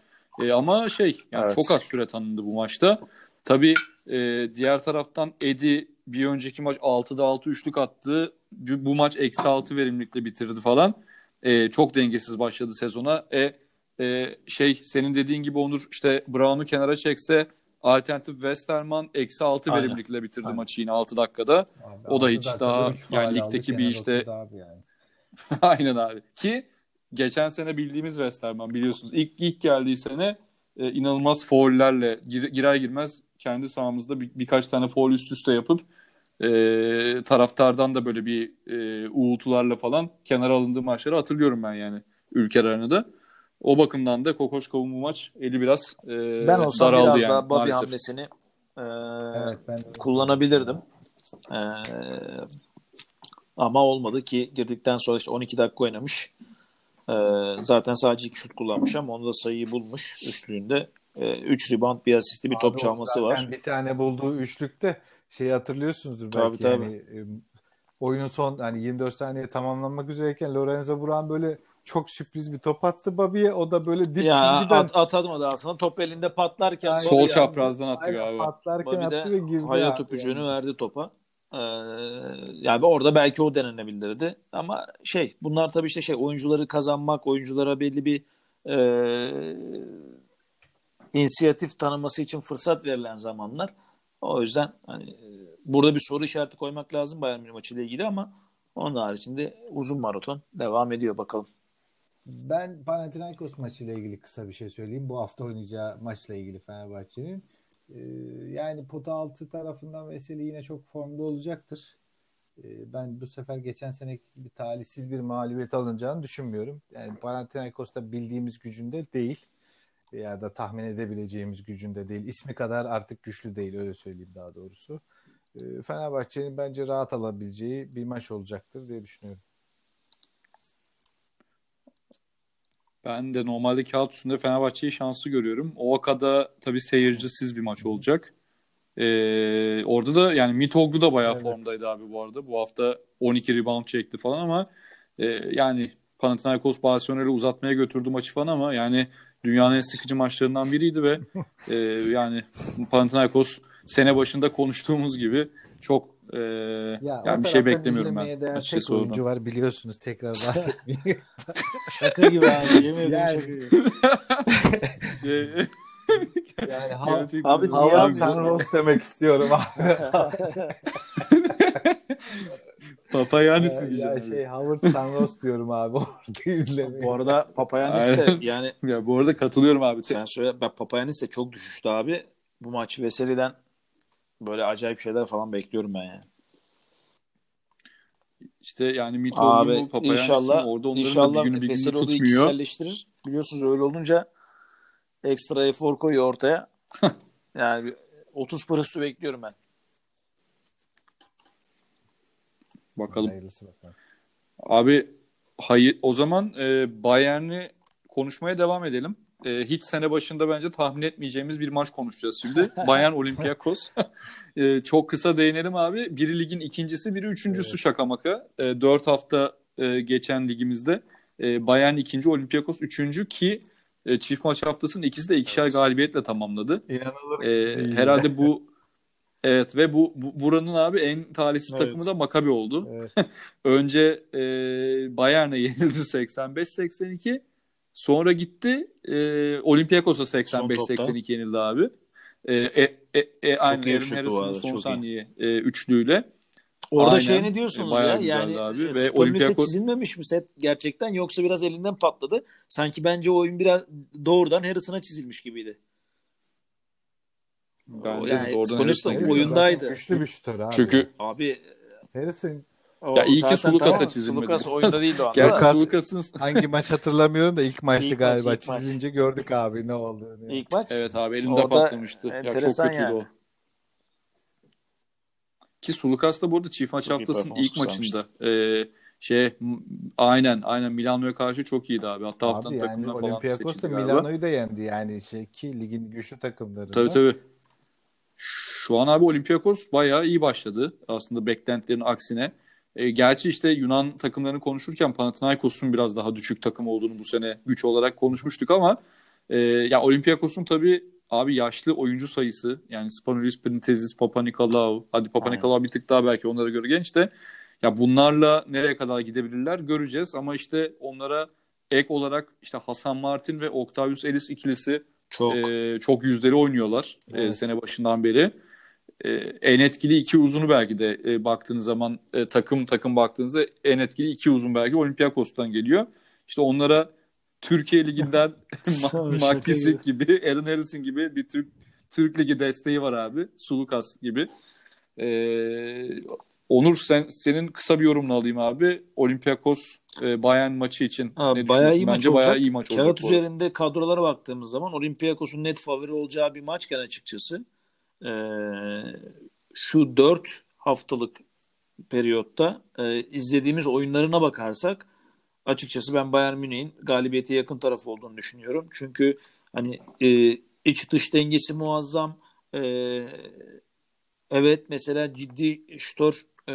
Ee, ama şey yani Evet. çok az süre tanındı bu maçta. Tabii e, diğer taraftan Eddie bir önceki maç 6'da 6 üçlük attı. Bu maç eksi 6 verimlilikle bitirdi falan. Ee, çok dengesiz başladı sezona. E, e, şey senin dediğin gibi Onur işte Brown'u kenara çekse alternatif Westerman eksi 6 Aynen. verimlilikle bitirdi Aynen. maçı yine 6 dakikada. Abi, O da hiç daha yani ligdeki bir işte- yani. Aynen abi. Ki geçen sene bildiğimiz Westerman biliyorsunuz. İlk, ilk geldiği sene e, inanılmaz faullerle gir- girer girmez kendi sahamızda bir, birkaç tane faul üst üste yapıp e, taraftardan da böyle bir e, uğultularla falan kenara alındığı maçları hatırlıyorum ben yani ülke arenada. O bakımdan da Kokoşkov'un bu maç eli biraz e, Ben olsam daraldı biraz yani, daha Bobby maalesef. hamlesini e, Evet ben kullanabilirdim. E, ama olmadı ki girdikten sonra işte 12 dakika oynamış. E, zaten sadece iki şut kullanmış ama onda sayıyı bulmuş üçlüğünde. 3 rebound, bir asisti, bir top Abi o çalması var. Bir tane bulduğu üçlükte şeyi hatırlıyorsunuzdur Tabii, belki tabii. yani e, oyunun son hani 24 saniye tamamlanmak üzereyken Lorenzo Brown böyle çok sürpriz bir top attı Bobby'ye. O da böyle dip Ya çizgiden at, atamadı aslında. Top elinde patlarken Aynen. Sol çaprazdan attı Aynen, galiba. patlarken Bobby attı ve girdi. hayat öpücüğünü yani. verdi topa. Ee, yani orada belki o denenebilirdi. Ama şey bunlar tabii işte şey oyuncuları kazanmak, oyunculara belli bir e, inisiyatif tanıması için fırsat verilen zamanlar. O yüzden hani e, burada bir soru işareti koymak lazım Bayern Münih maçıyla ilgili ama onun haricinde uzun maraton devam ediyor bakalım. Ben Panathinaikos maçıyla ilgili kısa bir şey söyleyeyim. Bu hafta oynayacağı maçla ilgili Fenerbahçe'nin. Ee, yani pota altı tarafından Veseli yine çok formda olacaktır. Ee, ben bu sefer geçen seneki gibi talihsiz bir mağlubiyet alınacağını düşünmüyorum. Yani Panathinaikos da bildiğimiz gücünde değil. Ya da tahmin edebileceğimiz gücünde değil. İsmi kadar artık güçlü değil öyle söyleyeyim daha doğrusu. Ee, Fenerbahçe'nin bence rahat alabileceği bir maç olacaktır diye düşünüyorum. Ben de normalde kağıt üstünde Fenerbahçe'yi şanslı görüyorum. Ovaka'da tabii seyircisiz bir maç olacak. Ee, orada da yani Mitoglu da bayağı Evet. formdaydı abi bu arada. Bu hafta 12 rebound çekti falan ama e, yani Panathinaikos Barcelona'yı uzatmaya götürdü maçı falan ama yani dünyanın en sıkıcı maçlarından biriydi ve e, yani Panathinaikos sene başında konuştuğumuz gibi çok e, Ya, yani bir şey beklemiyorum ben değer açıkçası tek oyuncu oradan. var biliyorsunuz tekrar bahsetmeyeyim. Şaka gibi abi yemin ederim Yani- şaka gibi. Şey, yani ha, gerçekten Abi de- niye Hava abi? Sanros demek istiyorum abi. Papayanis mi ya diyeceğim? şey Howard Sanros diyorum abi orada izlemeye. Bu arada Papayanis de yani Ya bu arada katılıyorum abi. sen söyle bak Papayanis de çok düşüştü abi. Bu maç Veseli'den böyle acayip şeyler falan bekliyorum ben yani. İşte yani Abi Mitoglu, Papayanis'in inşallah orada onların da bir inşallah günü bir günü tutmuyor. kişiselleştirir. Biliyorsunuz öyle olunca ekstra efor koyuyor ortaya. yani bir 30 pırıstı bekliyorum ben. Bakalım. Hayırlısı bakalım. Abi hayır o zaman e, Bayern'i konuşmaya devam edelim. E, hiç sene başında bence tahmin etmeyeceğimiz bir maç konuşacağız şimdi. Bayern Olympiakos. E, çok kısa değinelim abi. Biri ligin ikincisi, biri üçüncüsü şaka maka. E, dört hafta e, geçen ligimizde. E, Bayern ikinci, Olympiakos üçüncü ki e, çift maç haftasının ikisi de ikişer Evet. galibiyetle tamamladı. İnanılır Ee, değil. herhalde bu evet ve bu, bu buranın abi en talihsiz Evet. takımı da Maccabi oldu. Evet. Önce e, Bayern'e yenildi 85-82. Sonra gitti e, Olympiakos'a Son topta. 85-82 yenildi abi. E, e, e, e, iyi Aaron Harrison'ın son çok iyi. saniye e, üçlüğüyle. Orada Aynen. şey ne diyorsunuz Bayağı ya? Yani abi. e, Ve Olympiakos- çizilmemiş mi set gerçekten yoksa biraz elinden patladı. Sanki bence o oyun biraz doğrudan Harrison'a çizilmiş gibiydi. Bence Yani de de Harrison'a Harrison oyundaydı. Güçlü bir şutör abi. Çünkü Abi Harrison o Ya iyi ki Sulukas'a tamam, çizilmedi. Sulukas oyunda değildi o anda. Gerçi Sulukas'ın hangi maç hatırlamıyorum da ilk maçtı İlk maç, galiba. ilk maç. Çizilince gördük abi ne olduğunu. İlk maç. Evet abi elinde Orada patlamıştı. Ya çok kötüydü yani. o. Ki Sulukas da bu arada çift maç Çok haftasının ilk maçında e, şey aynen aynen Milano'ya karşı çok iyiydi abi. Hatta haftanın Abi yani takımına falan Olympiakos da. Milano'yu da yendi yani şey ki ligin güçlü takımları. Tabii tabii. Şu an abi Olympiakos bayağı iyi başladı. Aslında beklentilerin aksine. E, gerçi işte Yunan takımlarını konuşurken Panathinaikos'un biraz daha düşük takım olduğunu bu sene güç olarak konuşmuştuk ama e, ya Olympiakos'un tabii abi yaşlı oyuncu sayısı yani Spanoulis, Printezis, Papanikolaou hadi Papanikolaou bir tık daha belki onlara göre genç de ya bunlarla nereye kadar gidebilirler göreceğiz ama işte onlara ek olarak işte Hasan Martin ve Octavius Ellis ikilisi Çok. e, çok yüzdeli oynuyorlar e, Evet. sene başından beri. E, en etkili iki uzunu belki de e, baktığınız zaman e, takım takım baktığınızda en etkili iki uzun belki Olympiakos'tan geliyor. İşte onlara Türkiye Ligi'nden Makisik gibi, Aaron Harrison gibi bir Türk Türk Ligi desteği var abi. Sulukas gibi. E, Onur sen, senin kısa bir yorumunu alayım abi. Olympiakos e, Bayern maçı için Ha, ne bayağı iyi maç Bence olacak. bayağı iyi maç olacak. Kağıt üzerinde kadrolara baktığımız zaman Olympiakos'un net favori olacağı bir maçken açıkçası ee, şu 4 haftalık periyotta e, izlediğimiz oyunlarına bakarsak açıkçası ben Bayern Münih'in galibiyete yakın taraf olduğunu düşünüyorum. Çünkü hani e, iç dış dengesi muazzam. E, evet mesela ciddi şutör e,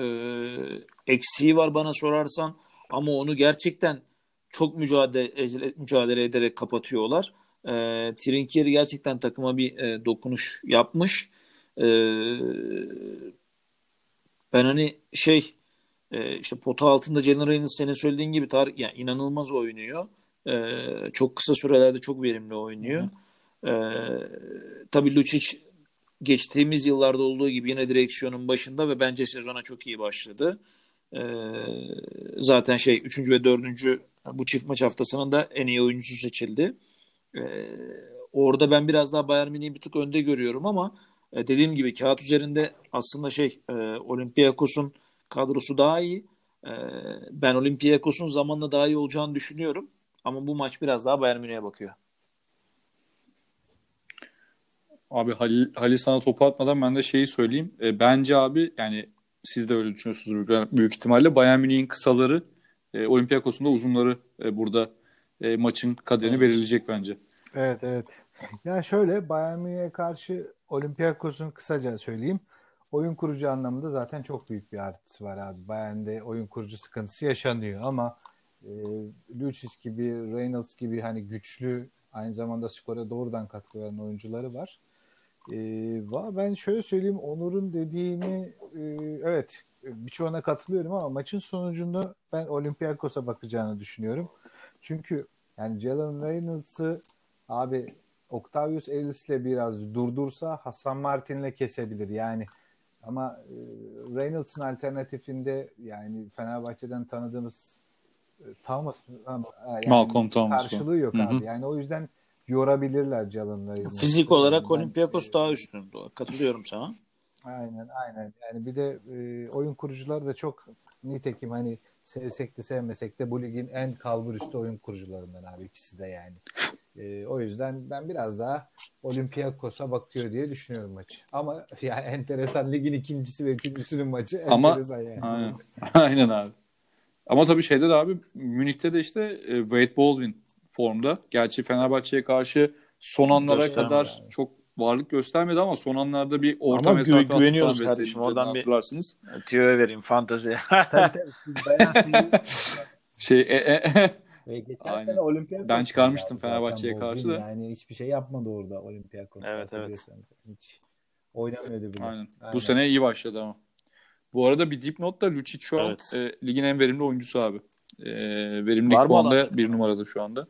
eksiği var bana sorarsan ama onu gerçekten çok mücadele, mücadele ederek kapatıyorlar. E, Trinkieri gerçekten takıma bir e, dokunuş yapmış. E, ben hani şey e, işte pota altında Jalen senin söylediğin gibi Tarık yani inanılmaz oynuyor. E, çok kısa sürelerde çok verimli oynuyor. E, tabii Lucic geçtiğimiz yıllarda olduğu gibi yine direksiyonun başında ve bence sezona çok iyi başladı. E, zaten şey 3. ve 4. bu çift maç haftasının da en iyi oyuncusu seçildi. E, orada ben biraz daha Bayern Münih'i bir tık önde görüyorum ama e, dediğim gibi kağıt üzerinde aslında şey e, Olympiakos'un kadrosu daha iyi. E, ben Olympiakos'un zamanla daha iyi olacağını düşünüyorum. Ama bu maç biraz daha Bayern Münih'e bakıyor. Abi Halil, Halil sana topu atmadan ben de şeyi söyleyeyim. E, bence abi yani siz de öyle düşünüyorsunuz büyük, büyük ihtimalle. Bayern Münih'in kısaları, e, Olympiakos'un da uzunları e, burada e, maçın kaderini Evet. belirleyecek bence. Evet evet. Ya şöyle Bayern Münih'e karşı Olympiakos'un kısaca söyleyeyim. Oyun kurucu anlamında zaten çok büyük bir artısı var abi. Bayern'de oyun kurucu sıkıntısı yaşanıyor ama e, Lucic gibi, Reynolds gibi hani güçlü aynı zamanda skora doğrudan katkı veren oyuncuları var. E, ben şöyle söyleyeyim Onur'un dediğini e, evet birçoğuna katılıyorum ama maçın sonucunu ben Olympiakos'a bakacağını düşünüyorum. Çünkü yani Jalen Reynolds'ı abi Octavius Ellis'le biraz durdursa Hasan Martin'le kesebilir yani. Ama e, Reynolds'ın alternatifinde yani Fenerbahçe'den tanıdığımız e, Thomas yani Malcolm Thomas. karşılığı yok Hı hı. abi. Yani o yüzden yorabilirler Jalen Reynolds'ı. Fizik olarak Ben- Olympiakos daha üstün. Katılıyorum sana. Aynen aynen. Yani bir de e, oyun kurucular da çok nitekim hani sevsek de sevmesek de bu ligin en kalbur üstü oyun kurucularından abi ikisi de yani. E, o yüzden ben biraz daha Olympiakos'a bakıyor diye düşünüyorum maçı. Ama yani enteresan ligin ikincisi ve üçüncüsünün maçı Ama- enteresan yani. Aynen. Aynen abi. Ama tabii şeyde de abi Münih'te de işte e, Wade Baldwin formda. Gerçi Fenerbahçe'ye karşı son anlara kadar yani. çok varlık göstermedi ama son anlarda bir orta Ama gü- mesafe attı güveniyoruz kardeşim. Oradan bir- hatırlarsınız. Tüyoya vereyim fantazi. tabii tabii. Şey e, e, Ve geçen Aynen. sene Olympiakos Ben çıkarmıştım Fenerbahçe'ye karşı da. Yani hiçbir şey yapmadı orada Olympiakos. Evet, evet. Hiç oynamıyordu bile. Aynen. Aynen. Bu sene iyi başladı ama. Bu arada bir dipnot da Lucic şu an Evet. e, ligin en verimli oyuncusu abi. E, verimlilik Var adam? bir numarada şu anda.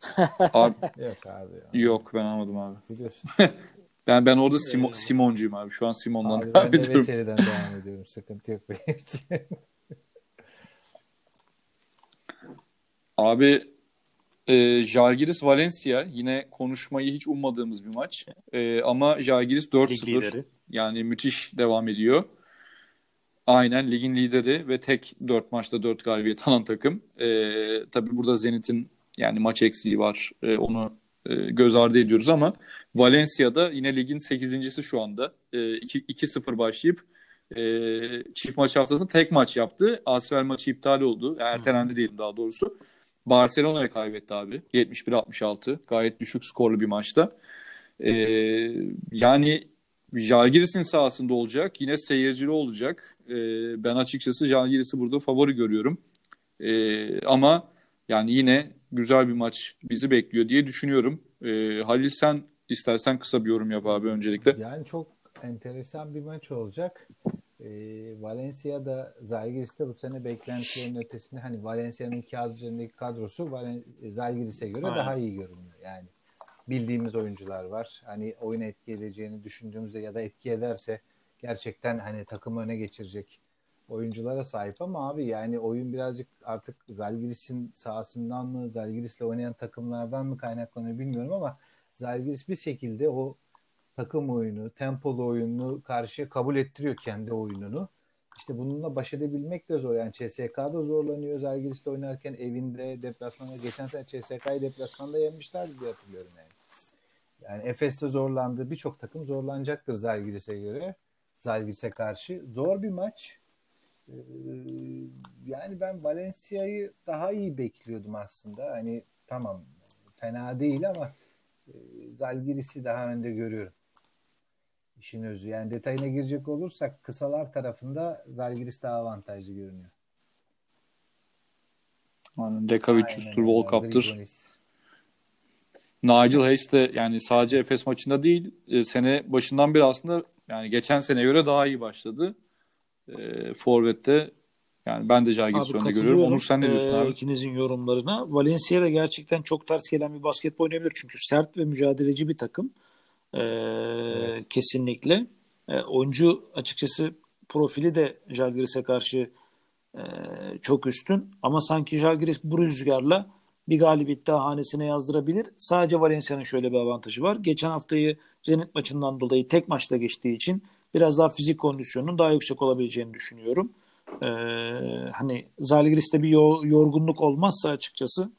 abi, Yok abi ya. yok ben almadım abi. Biliyorsun. Ben ben orada Simo- Ee, Simoncuyum abi. Şu an Simon'dan Abi devam ben de ediyorum. Veseli'den devam ediyorum. Sıkıntı yok benim için. Abi e, Žalgiris Valencia yine konuşmayı hiç ummadığımız bir maç. E, ama Žalgiris Lig 4-0 lideri. yani müthiş devam ediyor. Aynen ligin lideri ve tek 4 maçta 4 galibiyet alan takım. E, tabii burada Zenit'in yani maç eksiği var. E, onu e, göz ardı ediyoruz ama Valencia'da yine ligin 8.si şu anda. E, 2 2-0 başlayıp e, çift maç haftasında tek maç yaptı. Asfer maçı iptal oldu. Ertelendi diyelim daha doğrusu. Barcelona'ya kaybetti abi. 71-66. Gayet düşük skorlu bir maçta. Ee, yani Žalgiris'in sahasında olacak. Yine seyircili olacak. Ee, ben açıkçası Žalgiris'i burada favori görüyorum. Ee, ama yani yine güzel bir maç bizi bekliyor diye düşünüyorum. Ee, Halil sen istersen kısa bir yorum yap abi öncelikle. Yani çok enteresan bir maç olacak. Ee, Valencia'da Zalgiris'te bu sene beklentilerin ötesinde hani Valencia'nın kağıt üzerindeki kadrosu Valen- Zalgiris'e göre Aynen. daha iyi görünüyor. Yani bildiğimiz oyuncular var. Hani oyun etki edeceğini düşündüğümüzde ya da etki ederse gerçekten hani takımı öne geçirecek oyunculara sahip ama abi yani oyun birazcık artık Zalgiris'in sahasından mı Zalgiris'le oynayan takımlardan mı kaynaklanıyor bilmiyorum ama Zalgiris bir şekilde o takım oyunu, tempolu oyununu karşıya kabul ettiriyor kendi oyununu. İşte bununla baş edebilmek de zor. Yani CSK'da zorlanıyor. Zalgiris'le oynarken evinde deplasmanda geçen sene CSK'yı deplasmanda yenmişlerdi diye hatırlıyorum yani. Yani Efes'te zorlandı. Birçok takım zorlanacaktır Zalgiris'e göre. Zalgiris'e karşı. Zor bir maç. Ee, yani ben Valencia'yı daha iyi bekliyordum aslında. Hani tamam fena değil ama e, Zalgiris'i daha önde görüyorum. İşin özü. Yani detayına girecek olursak kısalar tarafında Zalgiris daha avantajlı görünüyor. Yani Dekavic. Volkap'tır. Grigonis. Nigel Hayes de yani sadece Efes maçında değil e, sene başından beri aslında yani geçen sene göre daha iyi başladı. E, Forvet'te yani ben de Žalgiris'i önde görüyorum. Onur sen ne diyorsun e, abi? ikinizin yorumlarına. Valencia da gerçekten çok ters gelen bir basketbol oynayabilir. Çünkü sert ve mücadeleci bir takım. E, Kesinlikle. E, oyuncu açıkçası profili de Žalgiris'e karşı e, çok üstün. Ama sanki Žalgiris bu rüzgarla bir galibiyet daha hanesine yazdırabilir. Sadece Valencia'nın şöyle bir avantajı var. Geçen haftayı Zenit maçından dolayı tek maçta geçtiği için biraz daha fizik kondisyonunun daha yüksek olabileceğini düşünüyorum. Ee, hani Zalgiris'te bir yo- yorgunluk olmazsa açıkçası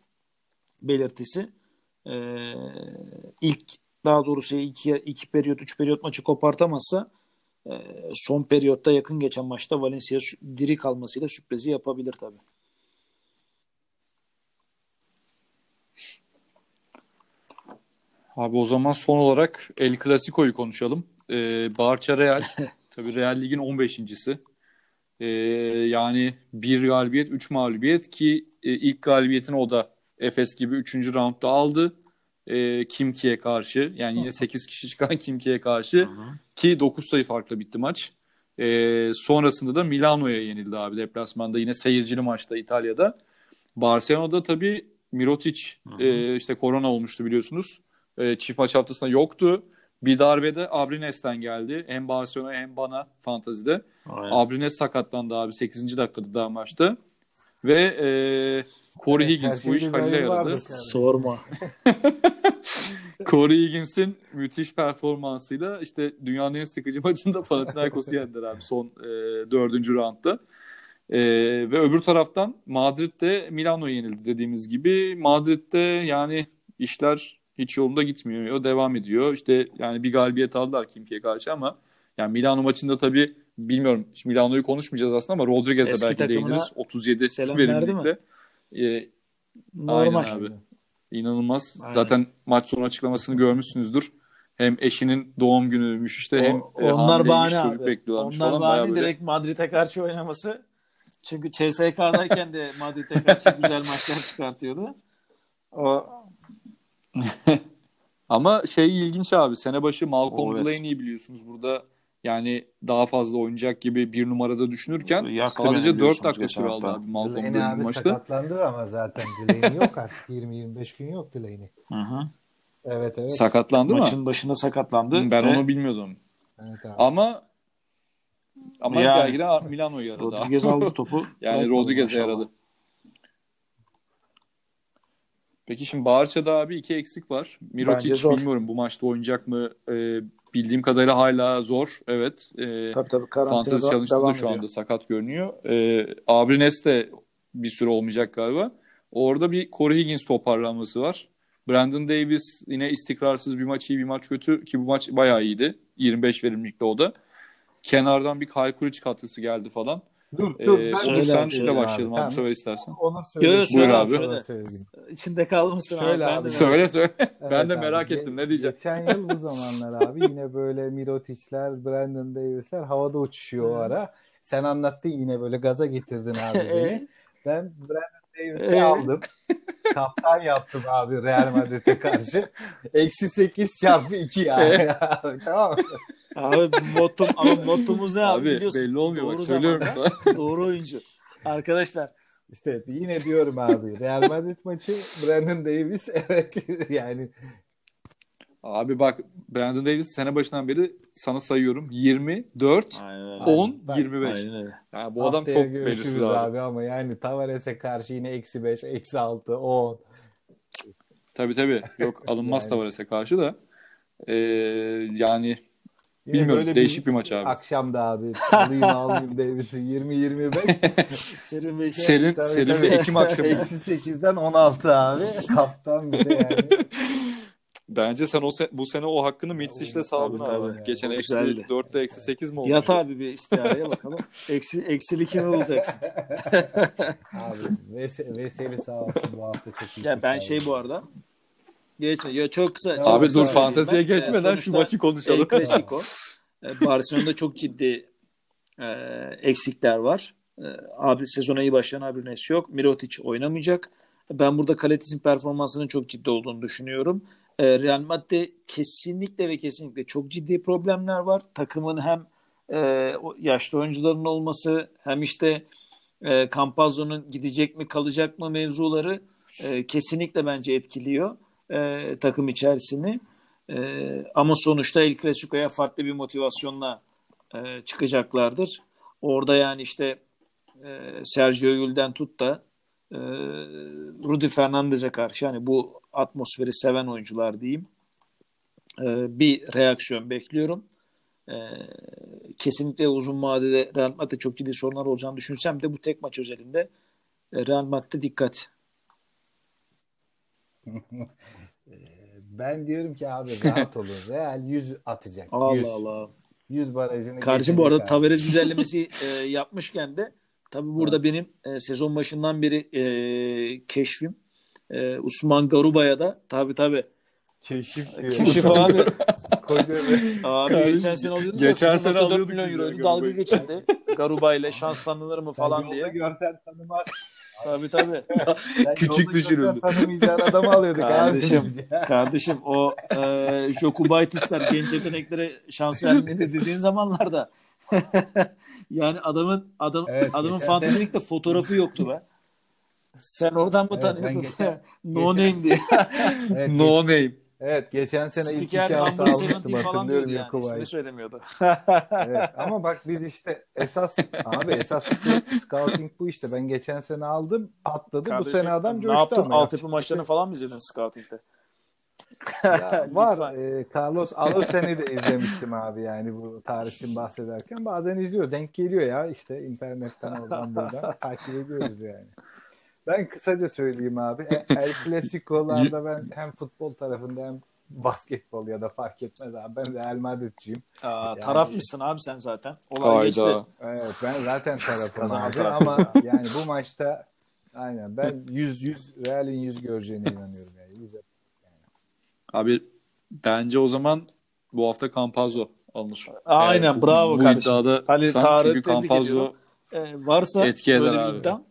belirtisi ee, ilk daha doğrusu iki, iki periyot, üç periyot maçı kopartamazsa ee, son periyotta yakın geçen maçta Valencia diri kalmasıyla sürprizi yapabilir tabii. Abi o zaman son olarak El Clasico'yu konuşalım. Ee, Barça Real. Tabii Real Lig'in 15.si. Ee, yani bir galibiyet, üç mağlubiyet ki e, ilk galibiyetini o da Efes gibi 3. roundda aldı. Ee, Kimki'ye karşı. Yani yine 8 kişi çıkan Kimki'ye karşı. Ki 9 sayı farkla bitti maç. Ee, sonrasında da Milano'ya yenildi abi deplasmanda. Yine seyircili maçta İtalya'da. Barcelona'da tabii Mirotic e, işte korona olmuştu biliyorsunuz. E, çift maç haftasında yoktu. Bir darbede Abrines'ten geldi. Hem Barcelona hem bana fantazide. Aynen. Abrines sakatlandı abi 8. dakikada daha maçta. Ve e, Corey Evet, Higgins bu iş Halil'e yaradı. Sorma. Corey Higgins'in müthiş performansıyla işte dünyanın en sıkıcı maçında Panathinaikos'u yendiler abi son e, dördüncü roundda. E, ve öbür taraftan Madrid'de Milano yenildi dediğimiz gibi. Madrid'de yani işler hiç yolunda gitmiyor. Devam ediyor. İşte yani bir galibiyet aldılar Kimki'ye karşı ama yani Milano maçında tabii bilmiyorum. Milano'yu konuşmayacağız aslında ama Rodriguez'e belki değiniriz. 37 selam verimlilikle. E, Normal. Aynen abi. İnanılmaz. Aynen. Zaten maç sonu açıklamasını görmüşsünüzdür. Hem eşinin doğum günüymüş işte hem O- e, onlar bahane çocuk abi. bekliyorlarmış Onlar falan. Bahane böyle. direkt Madrid'e karşı oynaması. Çünkü CSK'dayken de Madrid'e karşı güzel maçlar çıkartıyordu. O Ama şey ilginç abi. Sene başı Malcolm Evet. Delaney'i biliyorsunuz burada yani daha fazla oynayacak gibi bir numarada düşünürken Yaktı sadece 4 biliyorsunuz dakika süre aldı abi Malcolm Delaney Delaney abi maçta. sakatlandı ama zaten Delaney yok artık. 20-25 gün yok Delaney. Hı hı. Evet evet. Sakatlandı mı? Maçın başında sakatlandı. Ben Ve onu bilmiyordum. evet abi. Ama ama Yani- belki de Milano yaradı. Rodriguez aldı topu. Yani Rodriguez'e yaradı. Peki şimdi Barça'da abi iki eksik var. Mirotic bilmiyorum bu maçta oynayacak mı? Ee, bildiğim kadarıyla hala zor. Evet. Ee, Tabii tabii Fantezi karantinada Challenge'da da şu ediyor. anda sakat görünüyor. Ee, Abrines de bir süre olmayacak galiba. Orada bir Corey Higgins toparlanması var. Brandon Davis yine istikrarsız bir maç iyi bir maç kötü ki bu maç bayağı iyiydi. 25 verimlilikte o da. Kenardan bir Kyle Kuric katkısı geldi falan. Dur Ee, dur. Onur söyle, senle söyle başlayalım abi, Tamam. sefer istersen. Onu Yo, yo, söyle abi. Sonra söyleyeyim. İçinde kalmasın Şöyle abi. Ben abi, de Söyle söyle. ben Evet de abi, merak ge- ettim ne diyecek. Geçen yıl bu zamanlar abi yine böyle Mirotic'ler, Brandon Davis'ler havada uçuşuyor o ara. Sen anlattın yine böyle gaza getirdin abi beni. Ben Brandon Davis'i Ee? aldım. Kaptan yaptım abi Real Madrid'e karşı. Eksi 8 çarpı 2 yani. Abi, tamam mı? Abi motum ama motumuz ne abi, Abi biliyorsun. belli olmuyor bak Doğru söylüyorum. zamanda, doğru oyuncu. Arkadaşlar İşte yine diyorum abi Real Madrid maçı Brandon Davis evet yani Abi bak Brandon Davis sene başından beri sana sayıyorum 24, Aynen öyle. 10, Bak, 25. Aynen öyle. Yani bu adam haftaya çok görüşürüz belirsiz abi. abi. ama yani Tavares'e karşı yine eksi 5, eksi 6, 10. Tabii tabii. Yok alınmaz Yani- Tavares'e karşı da. Ee, yani Yine bilmiyorum böyle değişik bir maç abi. Akşamda abi alayım almayayım Davis'i 20-25. Serin ve şey. Selin, Tabii, Selin tabii. bir Ekim akşamı. Eksi 8'den 16 abi. Kaptan bir de yani. Bence sen o se- bu sene o hakkını Mitsic'le saldın tabii, abi. tabii. Geçen eksi güzeldi. 4'te eksi 8 mi olmuş? Yat abi bir istihareye bakalım. Eksi, eksili kimi bulacaksın? Abi Ves- Veseli sağ olsun bu hafta çok iyi. Ya ben kurtardı. şey bu arada geçme. Ya çok kısa. çok Abi kısa dur söyleyeyim fanteziye geçmeden Ee, şu maçı konuşalım. El Clasico. Ee, Barcelona'da çok ciddi e, eksikler var. E, abi sezona iyi başlayan Abrines yok. Mirotic oynamayacak. Ben burada Kaletis'in performansının çok ciddi olduğunu düşünüyorum. E, Real Madrid'de kesinlikle ve kesinlikle çok ciddi problemler var. Takımın hem e, yaşlı oyuncuların olması hem işte e, Campazzo'nun gidecek mi kalacak mı mevzuları e, kesinlikle bence etkiliyor e, takım içerisini. E, ama sonuçta El Clasico'ya farklı bir motivasyonla e, çıkacaklardır. Orada yani işte e, Sergio Yul'den tut da e, Rudy Fernandez'e karşı yani bu atmosferi seven oyuncular diyeyim e, bir reaksiyon bekliyorum. E, kesinlikle uzun vadede Real Madrid'de çok ciddi sorunlar olacağını düşünsem de bu tek maç özelinde e, Real Madrid'de dikkat. Ben diyorum ki abi rahat olun. Real 100 atacak. 100. Allah Allah. 100 barajını Karşı bu arada. Tavares güzellemesi e, yapmışken de tabii burada benim e, sezon başından beri e, keşfim e, Usman Garuba'ya da tabii tabii Keşif diyor. keşif abi. Koca Abi Kardeşim, geçen sene alıyorduk geçen sene 0.4 alıyorduk milyon euroydu dalga geçildi. Garuba ile şans tanınır mı falan yolda diye. görsen tanımaz. Tabii tabii. Sen Küçük düşürüldü. Tanımayacağın adamı alıyorduk Kardeşim. abi. Kardeşim o e, Jokubaitisler genç yeteneklere şans vermedi dediğin zamanlarda yani adamın adam Evet, adamın fantezilikte fotoğrafı yoktu be. Sen oradan mı Evet, tanıyordun? geçen- no geçen- name diye. Evet, No name. evet geçen sene ilk iki Spiker hafta almıştım 17 falan hatırlıyorum yani. Yakuba'yı. Söylemiyordu. Evet ama bak biz işte esas abi esas scouting bu işte. Ben geçen sene aldım atladı. bu Kardeşim, sene adam ne coştu yaptın? ama Altyapı maçlarını falan mı izledin scouting'de? Ya var. E, Carlos Alosen'i de izlemiştim abi yani bu tarihten bahsederken. Bazen izliyor. Denk geliyor ya işte internetten oradan buradan takip ediyoruz yani. Ben kısaca söyleyeyim abi. E- El Clasico'larda ben hem futbol tarafında hem basketbol ya da fark etmez abi. Ben Real Madrid'ciyim. Aa, Yani- taraf mısın abi sen zaten? Olay geçti. Hayda. Evet ben zaten tarafım abi ama yani bu maçta aynen ben 100 100 Real'in 100 göreceğine inanıyorum yani. 100 Abi bence o zaman bu hafta Campazzo alınır. Aynen Eğer bravo bu kardeşim. iddiada Ali sen Tarık çünkü Campazzo. Ee, varsa Etki eder böyle bir abi.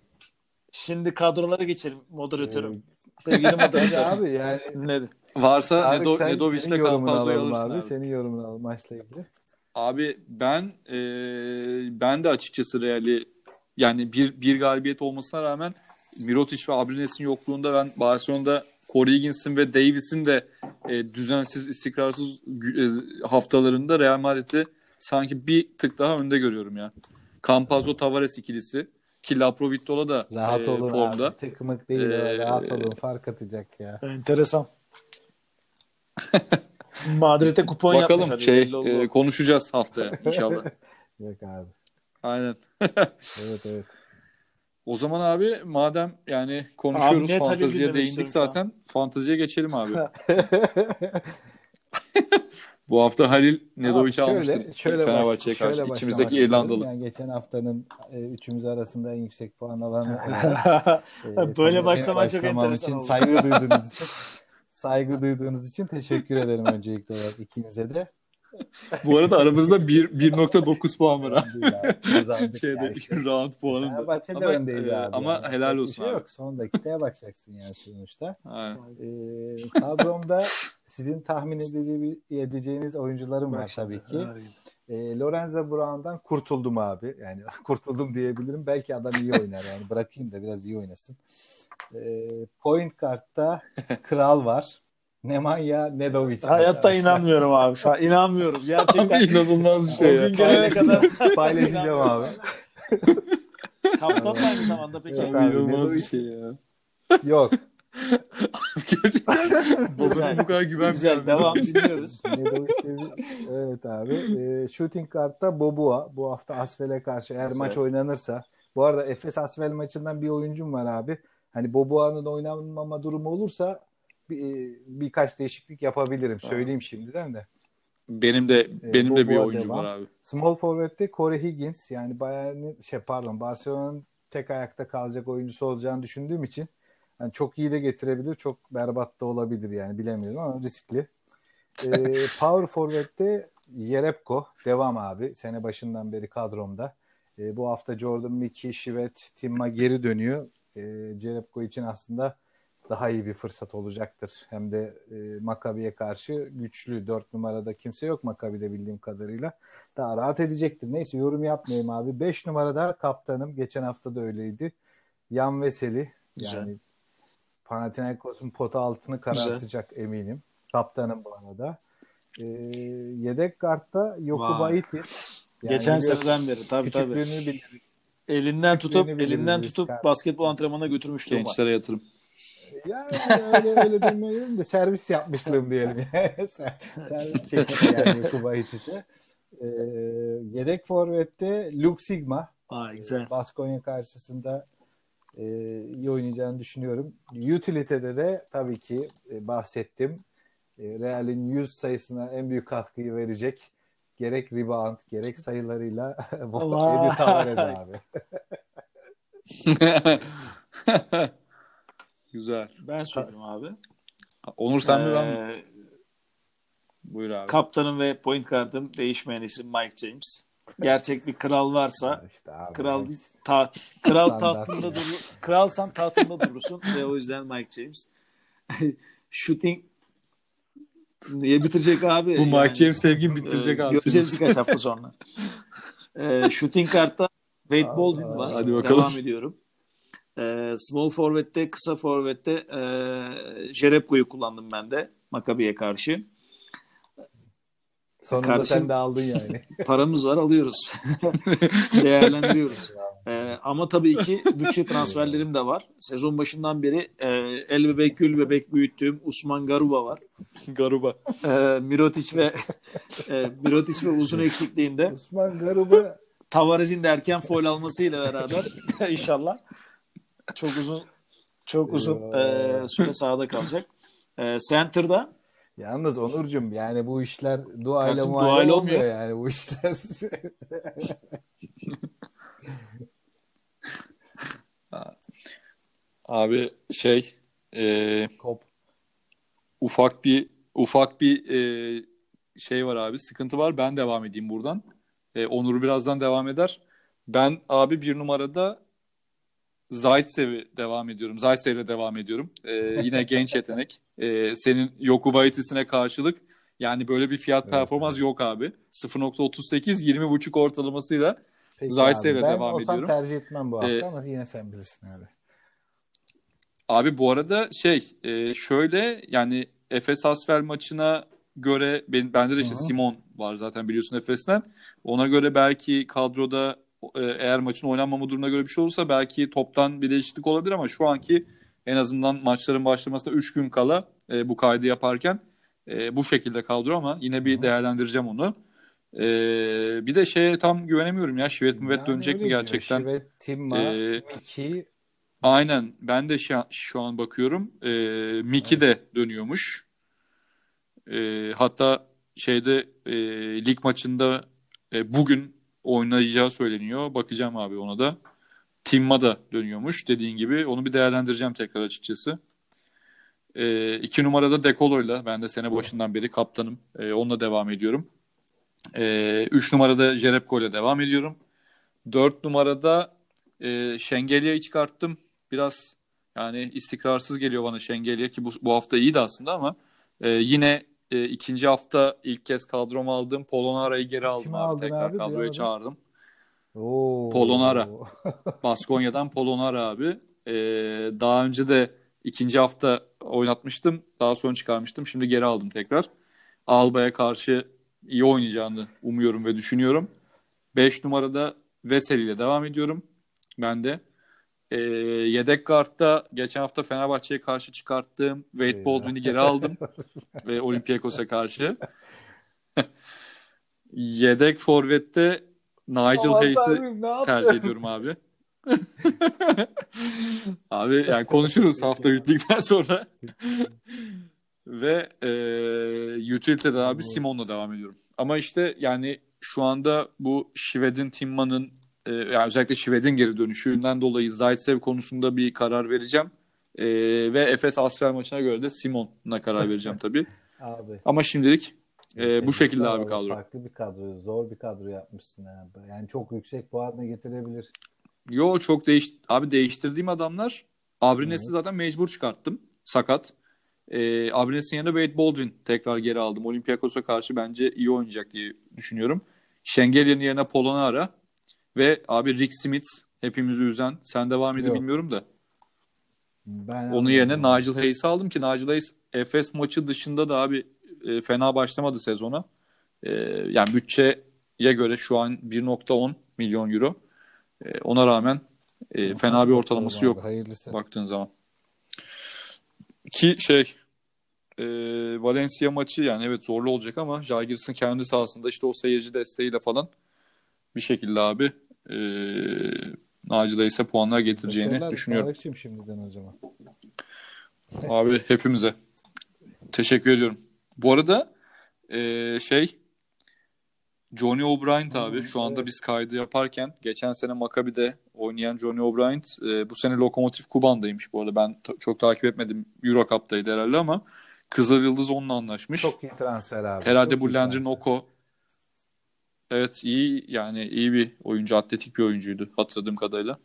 Şimdi kadrolara geçelim moderatörüm. Ee, Sevgili moderatörüm. abi yani ne? varsa Tarık, Nedo, Nedovic'le senin yorumunu Campazzo'yu alalım alırsın abi. abi. Senin yorumunu alalım maçla ilgili. Abi ben e, ben de açıkçası Real'i yani bir, bir galibiyet olmasına rağmen Mirotic ve Abrines'in yokluğunda ben Barcelona'da Corey Higgins'in ve Davis'in de e, düzensiz, istikrarsız e, haftalarında Real Madrid'i sanki bir tık daha önde görüyorum ya. Campazzo Tavares ikilisi ki Laprovittola da Rahat e, olun formda. abi. Tıkmık değil o. Ee, Rahat olun. Fark atacak ya. Enteresan. Madrid'e kupon Bakalım yapmış. şey e, konuşacağız haftaya inşallah. Yok abi. Aynen. Evet evet. O zaman abi madem yani konuşuyoruz Abi fanteziye değindik zaten. Fanteziye geçelim abi. Bu hafta Halil Nedoviç'i almıştı. şöyle Fenerbahçe'ye karşı. şöyle İçimizdeki İrlandalı. Yani geçen haftanın e, üçümüz arasında en yüksek puan alanı e, Böyle başlaman çok enteresan için oldu. saygı duyduğunuz için saygı duyduğunuz için teşekkür ederim öncelikle olarak ikinize de. Bu arada aramızda bir- 1.9 puan var abi. Kazandık ya Şeyde işte. round puanında. Fenerbahçe de Ama, öndeydi e, abi. ama yani. helal olsun şey abi. Yok. Son dakikaya bakacaksın yani sonuçta. Ee, kadromda sizin tahmin edece- edeceğiniz oyuncularım var tabii ki. E, Lorenzo Brown'dan kurtuldum abi. Yani kurtuldum diyebilirim. Belki adam iyi oynar yani. Bırakayım da biraz iyi oynasın. E, point kartta Kral var. Nemanja Nedovic. Hayatta inanmıyorum abi. Şu an inanmıyorum. Gerçekten. Abi inanılmaz bir o şey ya. gün gelene kadar Paylaşacağım abi. Kaptan da aynı zamanda peki. Yok Abi inanılmaz bir şey ya. Yok. Gerçekten babası bu kadar güvenmiyor. Güzel devam dinliyoruz. Bir- evet abi. E, shooting kartta Bobua. Bu hafta Asfel'e karşı eğer maç oynanırsa. Bu arada Efes Asfel maçından bir oyuncum var abi. Hani Bobua'nın oynanmama durumu olursa bir, birkaç değişiklik yapabilirim. Söyleyeyim şimdiden de. Benim de E, benim de bir oyuncum var abi. Small forward'de Corey Higgins yani Bayern'in şey pardon Barcelona'nın tek ayakta kalacak oyuncusu olacağını düşündüğüm için yani çok iyi de getirebilir, çok berbat da olabilir yani bilemiyorum ama riskli. Ee, power forward'de Yerepko devam abi. Sene başından beri kadromda. Ee, bu hafta Jordan Mickey, Şivet, Timma geri dönüyor. Ee, Yerepko için aslında daha iyi bir fırsat olacaktır. Hem de e, Makabi'ye karşı güçlü. Dört numarada kimse yok Makabi'de bildiğim kadarıyla. Daha rahat edecektir. Neyse yorum yapmayayım abi. Beş numarada kaptanım. Geçen hafta da öyleydi. Yan Veseli. Güzel. Yani Panathinaikos'un pota altını karartacak eminim. Kaptanım bu arada. Ee, yedek kartta Yokubaitis. Yani Geçen seneden beri tabii tabii. Elinden tutup elinden tutup kardeşim. basketbol antrenmanına götürmüştüm var. Gençlere yatırım. Yani öyle öyle demeyelim de servis yapmışlığım diyelim. Ser- servis çekti yani Yokubaitis'e. Ee, yedek forvette Luke Sigma. Aa, güzel. Baskonya karşısında e, iyi oynayacağını düşünüyorum. Utility'de de tabii ki e, bahsettim. E, Real'in 100 sayısına en büyük katkıyı verecek. Gerek rebound, gerek sayılarıyla! Eddie Tavares abi. Güzel. Ben söyleyeyim abi. Onur sen mi ben mi? Ee, Buyur abi. kaptanım ve point kartım değişmeyen isim Mike James. Gerçek bir kral varsa İşte abi, kral ta, kral tahtında durur. Kralsan tahtında durursun ve o yüzden Mike James. Shooting niye bitirecek abi? Bu Mike Yani, James sevgin bitirecek e, abi. Göreceğiz birkaç hafta sonra. E, shooting kartta Wade Baldwin var. Hadi bakalım. Devam ediyorum. E, small forvet'te, kısa forvet'te e, Jerebko'yu kullandım ben de Maccabi'ye karşı. Sonunda Kardeşim- sen de aldın yani. Paramız var alıyoruz. Değerlendiriyoruz. Ee, ama tabii ki bütçe transferlerim de var. Sezon başından beri e, el bebek gül bebek büyüttüğüm Usman Garuba var. Garuba. E, Mirotic ve e, Mirotic ve uzun eksikliğinde Osman Garuba Tavares'in de erken foul almasıyla beraber inşallah çok uzun çok uzun e, süre sahada kalacak. E, center'da Yalnız Onurcuğum yani bu işler duayla Kardeşim, muayla duayla olmuyor olmuyor. yani bu işler. Abi şey e, Kop. ufak bir ufak bir e, şey var abi sıkıntı var ben devam edeyim buradan e, Onur birazdan devam eder ben abi bir numarada Zaitsev'i devam ediyorum Zaitsev'le devam ediyorum E, yine genç yetenek E, senin Yokubaitis'ine karşılık yani böyle bir fiyat Evet, performans yok abi 0.38 20.5 ortalamasıyla Zaitsev'le. Ben devam olsam ediyorum. tercih etmem bu hafta Ee, ama yine sen bilirsin abi. Abi bu arada şey e, şöyle yani Efes Asfer maçına göre ben, bende de işte Hı hı. Simon var zaten biliyorsun Efes'ten. Ona göre belki kadroda eğer maçın oynanmama durumuna göre bir şey olursa belki toptan bir değişiklik olabilir ama şu anki en azından maçların başlamasına 3 gün kala e, bu kaydı yaparken e, bu şekilde kadro ama yine bir değerlendireceğim onu. E, bir de şeye tam güvenemiyorum ya Şivet Müvet Yani dönecek mi gerçekten? Şivet, Timma, Ee, Miki Aynen. Ben de şu an, şu an bakıyorum. Ee, Miki de dönüyormuş. Ee, hatta şeyde e, lig maçında e, bugün oynayacağı söyleniyor. Bakacağım abi ona da. Timma da dönüyormuş dediğin gibi. Onu bir değerlendireceğim tekrar açıkçası. Ee, iki numarada Dekolo'yla. Ben de sene başından beri kaptanım. Ee, onunla devam ediyorum. Ee, üç numarada Jerebko'yla devam ediyorum. Dört numarada e, Şengelya'yı çıkarttım. Biraz yani istikrarsız geliyor bana Şengelya ki bu, bu hafta iyiydi aslında ama e, yine e, ikinci hafta ilk kez kadroma aldığım Polonara'yı geri aldım Kimi abi. Tekrar abi? kadroya Duyamadım. çağırdım. Oo. Polonara. Baskonya'dan Polonara abi. E, daha önce de ikinci hafta oynatmıştım. Daha sonra çıkarmıştım. Şimdi geri aldım tekrar. Alba'ya karşı iyi oynayacağını umuyorum ve düşünüyorum. 5 numarada Veseli ile devam ediyorum. Ben de. Ee, yedek kartta geçen hafta Fenerbahçe'ye karşı çıkarttığım Wade. Baldwin'i geri aldım. ve Olympiakos'a karşı. yedek forvette Nigel Hayes'i tercih ediyorum abi. abi yani konuşuruz hafta bittikten sonra. Ve e, utility'de de abi Simon'la devam ediyorum. Ama işte yani şu anda bu Şved'in, Timma'nın e, yani özellikle Şved'in geri dönüşünden dolayı Zaitsev konusunda bir karar vereceğim. E, ve Efes Asfer maçına göre de Simon'la karar vereceğim tabii. Abi. Ama şimdilik e, bu şekilde abi kadro. Farklı bir kadro. Zor bir kadro yapmışsın abi. Yani çok yüksek puanla getirebilir. Yo çok değiş abi değiştirdiğim adamlar Abrines'i Evet. zaten mecbur çıkarttım. Sakat. Ee, Abrines'in yanında Wade Baldwin tekrar geri aldım. Olympiakos'a karşı bence iyi oynayacak diye düşünüyorum. Şengelya'nın yerine Polonara ve abi Rick Smith hepimizi üzen. Sen devam edin bilmiyorum da. Ben Onun yerine anladım. Nigel Hayes'i aldım ki Nigel Hayes Efes maçı dışında da abi e, fena başlamadı sezona. E, yani bütçeye göre şu an 1.10 milyon euro. E, ona rağmen e, fena bir ortalaması abi, yok Hayırlısı. baktığın zaman. Ki şey e, Valencia maçı yani evet zorlu olacak ama Žalgiris'in kendi sahasında işte o seyirci desteğiyle falan bir şekilde abi e, Nigel Hayes'e puanlar getireceğini Başarılar düşünüyorum. Tarık'cığım şimdiden o zaman. Abi hepimize. Teşekkür ediyorum. Bu arada e, şey Johnny O'Brien abi Hmm, şu anda evet. biz kaydı yaparken geçen sene Maccabi'de oynayan Johnny O'Brien e, bu sene Lokomotiv Kuban'daymış bu arada. Ben çok takip etmedim. Euro Cup'taydı herhalde ama Kızıl Yıldız onunla anlaşmış. Çok iyi transfer abi. herhalde Çok bu Landry. Noko evet iyi yani iyi bir oyuncu, atletik bir oyuncuydu hatırladığım kadarıyla.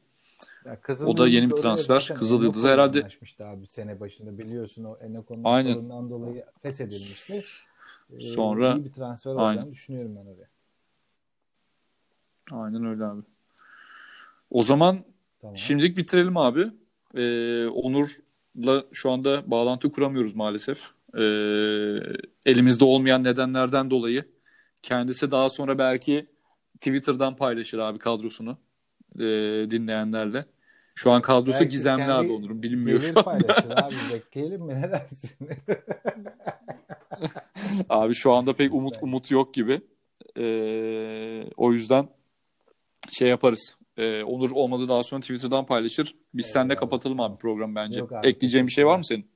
Ya Kızıl O da yeni bir transfer. Kızıl Yıldız herhalde- abi sene başında biliyorsun o Enoko'nun Aynen. sorundan dolayı feshedilmişti. Ee, Sonra- iyi bir transfer olacağını Aynen. düşünüyorum ben oraya. Aynen öyle abi. O zaman Tamam. Şimdilik bitirelim abi. Ee, Onur'la şu anda bağlantı kuramıyoruz maalesef. Ee, elimizde olmayan nedenlerden dolayı. Kendisi daha sonra belki Twitter'dan paylaşır abi kadrosunu ee, dinleyenlerle. Şu an kadrosu Belki gizemli abi Onur'un bilinmiyor Gelir şu paylaşır abi bekleyelim mi ne dersin? Abi şu anda pek umut umut yok gibi. Ee, o yüzden şey yaparız. Ee, Onur olmadı daha sonra Twitter'dan paylaşır. Biz Evet seninle abi, kapatalım abi program bence. Yok abi, Ekleyeceğin bir şey var mı senin?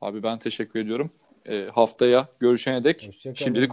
Abi ben teşekkür ediyorum. Ee, haftaya görüşene dek. Şimdilik hoşça